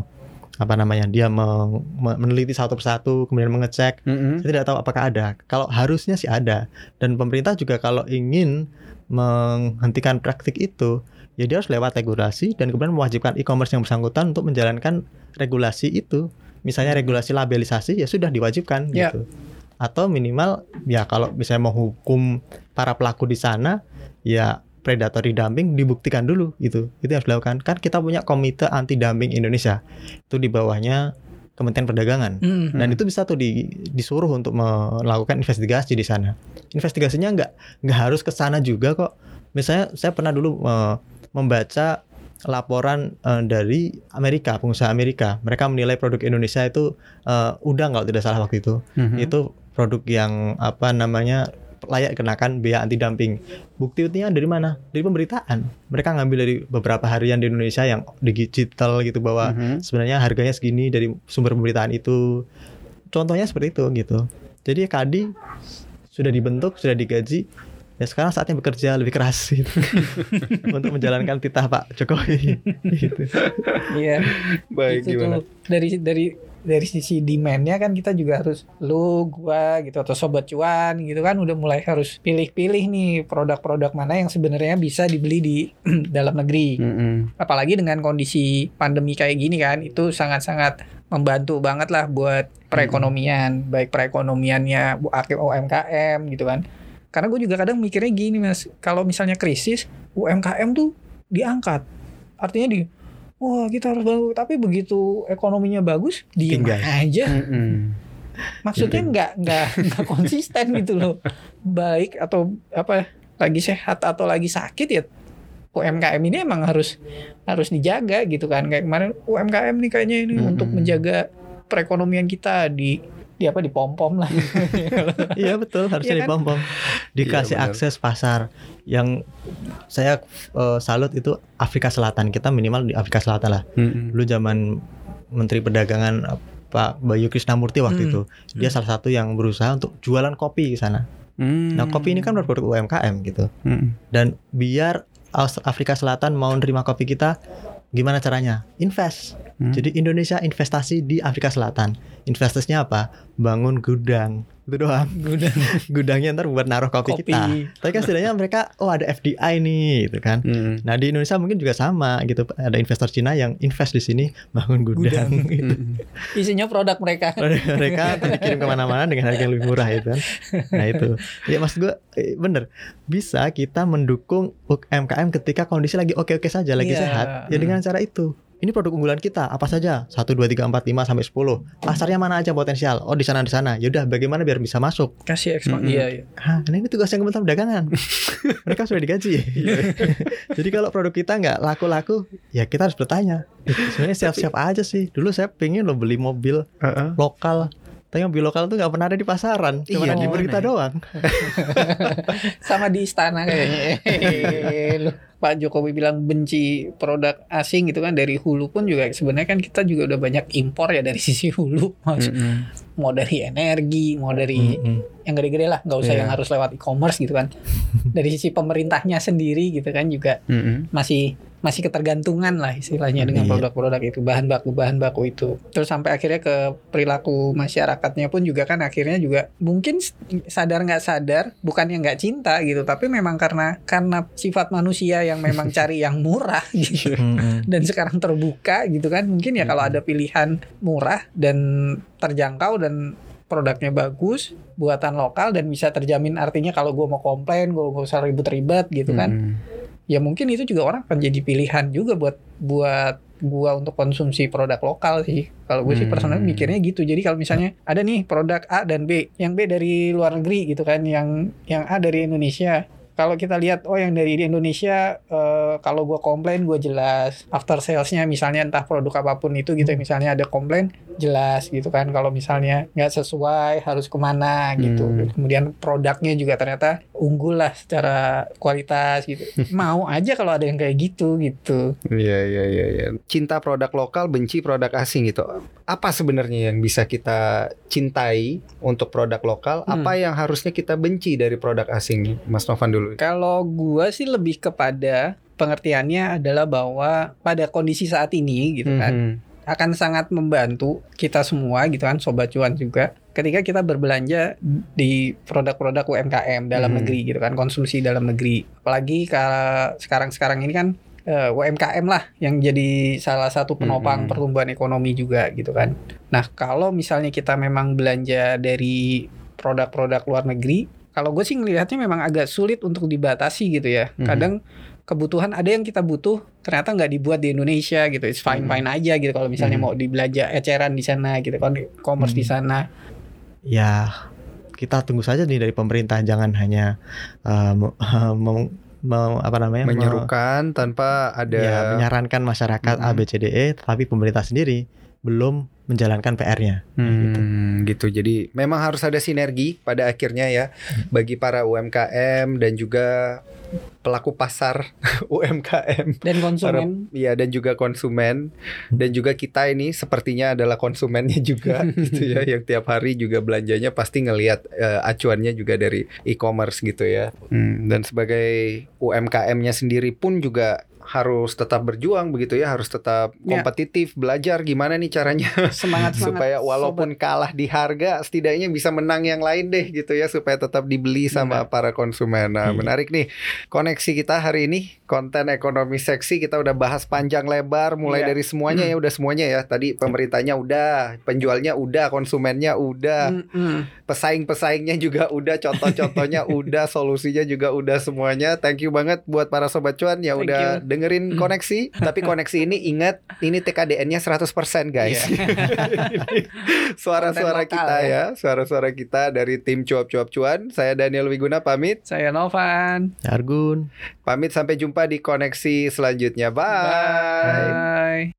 apa namanya dia me- me- meneliti satu persatu kemudian mengecek. Mm-mm. Saya tidak tahu apakah ada. Kalau harusnya sih ada. Dan pemerintah juga kalau ingin menghentikan praktik itu ya dia harus lewat regulasi dan kemudian mewajibkan e-commerce yang bersangkutan untuk menjalankan regulasi itu. Misalnya regulasi labelisasi ya sudah diwajibkan Ya. gitu. Atau minimal ya kalau misalnya mau hukum para pelaku di sana ya predatory dumping dibuktikan dulu gitu. Itu yang harus dilakukan. Kan kita punya komite anti dumping Indonesia. Itu di bawahnya Kementerian Perdagangan. Hmm. Dan itu bisa tuh di- disuruh untuk melakukan investigasi di sana. Investigasinya nggak nggak harus ke sana juga kok. Misalnya saya pernah dulu eh, membaca laporan eh, dari Amerika, pengusaha Amerika. Mereka menilai produk Indonesia itu eh, udang kalau tidak salah waktu itu. Mhm. Itu produk yang apa namanya layak kenakan bea anti dumping. Bukti buktinya dari mana? Dari pemberitaan. Mereka ngambil dari beberapa harian di Indonesia yang digital gitu bahwa Mhm. sebenarnya harganya segini dari sumber pemberitaan itu. Contohnya seperti itu gitu. Jadi Kadi sudah dibentuk, sudah digaji. Ya sekarang saatnya bekerja lebih keras <laughs> gitu. untuk menjalankan titah Pak Jokowi. <laughs> gitu. Iya. Baik itu gimana? tuh dari dari dari sisi demandnya kan kita juga harus lu gua gitu atau sobat cuan gitu kan udah mulai harus pilih-pilih nih produk-produk mana yang sebenarnya bisa dibeli di <clears throat> dalam negeri. Mm-mm. apalagi dengan kondisi pandemi kayak gini kan itu sangat-sangat membantu banget lah buat perekonomian baik perekonomiannya bu- UMKM gitu kan. Karena gue juga kadang mikirnya gini mas kalau misalnya krisis UMKM tuh diangkat. Artinya di wah kita harus bantu tapi begitu ekonominya bagus diem Tinggal. aja Mm-mm. maksudnya nggak nggak <laughs> nggak konsisten gitu loh baik atau apa lagi sehat atau lagi sakit ya UMKM ini emang harus harus dijaga gitu kan kayak kemarin UMKM nih kayaknya ini Mm-mm. untuk menjaga perekonomian kita di di apa di pom pom lah <laughs> Iya betul harusnya Iya kan? dipom-pom. Dikasih Iya, benar. akses pasar yang saya eh, salut itu Afrika Selatan. Kita minimal di Afrika Selatan lah. Mm-mm. Dulu zaman Menteri Perdagangan eh, Pak Bayu Krishnamurti waktu Hmm. itu, dia Hmm. salah satu yang berusaha untuk jualan kopi di sana. Mm. Nah, kopi ini kan produk UMKM gitu. Mm-mm. Dan biar Afrika Selatan mau nerima kopi kita, gimana caranya? Invest. Hmm. Jadi Indonesia investasi di Afrika Selatan. Investasinya apa? Bangun gudang. Itu doang. gudang <laughs> Gudangnya ntar buat naruh kopi, kopi kita. Tapi kan setidaknya mereka, oh ada FDI nih, gitu kan. Mm. Nah di Indonesia mungkin juga sama gitu. Ada investor Cina yang invest di sini bangun gudang. Gudang. gitu. <laughs> Mm-mm. isinya produk mereka <laughs> mereka dikirim ke mana-mana dengan harga yang lebih murah itu kan. Nah itu, ya maksud gue eh, bener bisa kita mendukung UMKM ketika kondisi lagi oke-oke saja, lagi Iya. sehat. Ya dengan cara itu. Ini produk unggulan kita apa saja? 1 2 3 4 5 sampai 10. Pasarnya mana aja potensial? Oh, di sana di sana. Ya udah bagaimana biar bisa masuk? kasih ekspor Mm-mm. iya, iya. Hah, ini tugasnya Kementerian Perdagangan. <laughs> Mereka sudah digaji. <laughs> Jadi kalau produk kita nggak laku-laku, ya kita harus bertanya. "Eh, Sebenarnya siap-siap aja sih. Dulu saya pengen loh beli mobil Uh-uh. lokal. Tapi mobil lokal tuh nggak pernah ada di pasaran. Cuma Iya, ada di di berita ya? doang. <laughs> sama di istana kayaknya Pak Jokowi bilang benci produk asing gitu kan dari hulu pun juga sebenarnya kan kita juga udah banyak impor ya dari <laughs> sisi hulu Maksud- Mm-mm. mau dari energi mau dari Mm-mm. yang gede-gede lah nggak usah Iya. yang harus lewat e-commerce gitu kan <laughs> dari sisi pemerintahnya sendiri gitu kan juga Mm-mm. masih masih ketergantungan lah istilahnya dengan Iya. produk-produk itu bahan baku bahan baku itu terus sampai akhirnya ke perilaku masyarakatnya pun juga kan akhirnya juga mungkin sadar nggak sadar bukannya nggak cinta gitu tapi memang karena karena sifat manusia yang memang <laughs> cari yang murah gitu Mm-mm. dan sekarang terbuka gitu kan mungkin ya kalau ada pilihan murah dan terjangkau dan produknya bagus, buatan lokal dan bisa terjamin artinya kalau gue mau komplain, gue gak usah ribet-ribet gitu kan. Hmm. Ya mungkin itu juga orang akan jadi pilihan juga buat buat gua untuk konsumsi produk lokal sih. Kalau gue sih Hmm. personal mikirnya gitu. Jadi kalau misalnya ada nih produk A dan B, yang B dari luar negeri gitu kan, yang yang A dari Indonesia. Kalau kita lihat oh yang dari Indonesia eh, kalau gua komplain gue jelas after salesnya misalnya entah produk apa pun itu gitu misalnya ada komplain jelas gitu kan kalau misalnya nggak sesuai harus ke mana gitu Hmm. kemudian produknya juga ternyata unggul lah secara kualitas gitu <laughs> mau aja kalau ada yang kayak gitu gitu Iya iya iya iya. Cinta produk lokal, benci produk asing gitu. Apa sebenarnya yang bisa kita cintai untuk produk lokal? Hmm. Apa yang harusnya kita benci dari produk asing? Mas Novan dulu. Kalau gua sih lebih kepada pengertiannya adalah bahwa pada kondisi saat ini gitu kan Mhm. akan sangat membantu kita semua gitu kan sobat cuan juga ketika kita berbelanja di produk-produk UMKM dalam Mhm. negeri gitu kan konsumsi dalam negeri apalagi kalau sekarang-sekarang ini kan eh, UMKM lah yang jadi salah satu penopang Mhm. pertumbuhan ekonomi juga gitu kan nah kalau misalnya kita memang belanja dari produk-produk luar negeri kalau gue sih ngelihatnya memang agak sulit untuk dibatasi gitu ya Mhm. kadang kebutuhan ada yang kita butuh ternyata nggak dibuat di Indonesia gitu it's fine fine aja gitu kalau misalnya Hmm. mau dibelanja eceran di sana gitu kan commerce di Hmm. sana ya kita tunggu saja nih dari pemerintah jangan hanya eh, me- <laughs> mem- mem- apa namanya me- Menyerukan tanpa ada ya, menyarankan masyarakat Mhm. A B C D E tetapi pemerintah sendiri belum menjalankan PR-nya. Hmm, gitu. Jadi memang harus ada sinergi pada akhirnya ya bagi para UMKM dan juga pelaku pasar <laughs> UMKM. dan konsumen Iya dan juga konsumen dan juga kita ini sepertinya adalah konsumennya juga <laughs> gitu ya yang tiap hari juga belanjanya pasti ngelihat eh, acuannya juga dari e-commerce gitu ya. Hmm, dan sebagai UMKM-nya sendiri pun juga harus tetap berjuang begitu ya, harus tetap Ya. kompetitif, belajar gimana nih caranya <laughs> semangat semangat supaya walaupun kalah di harga setidaknya bisa menang yang lain deh gitu ya supaya tetap dibeli sama para konsumen. Nah, Iya. menarik nih koneksi kita hari ini konten ekonomi seksi kita udah bahas panjang lebar mulai Iya. dari semuanya ya udah semuanya ya. Tadi pemerintahnya udah, penjualnya udah, konsumennya udah, pesaing-pesaingnya juga udah, contoh-contohnya <laughs> udah, solusinya juga udah semuanya. Thank you banget buat para sobat cuan ya Thank udah you. Dengerin koneksi. Tapi koneksi ini ingat ini TKDN-nya 100% guys. Ini <laughs> Suara-suara lokal kita ya. ya, suara-suara kita dari tim cuap-cuap cuan. Saya Daniel Wiguna pamit. saya Novan Argun. Pamit sampai jumpa di koneksi selanjutnya. Bye. bye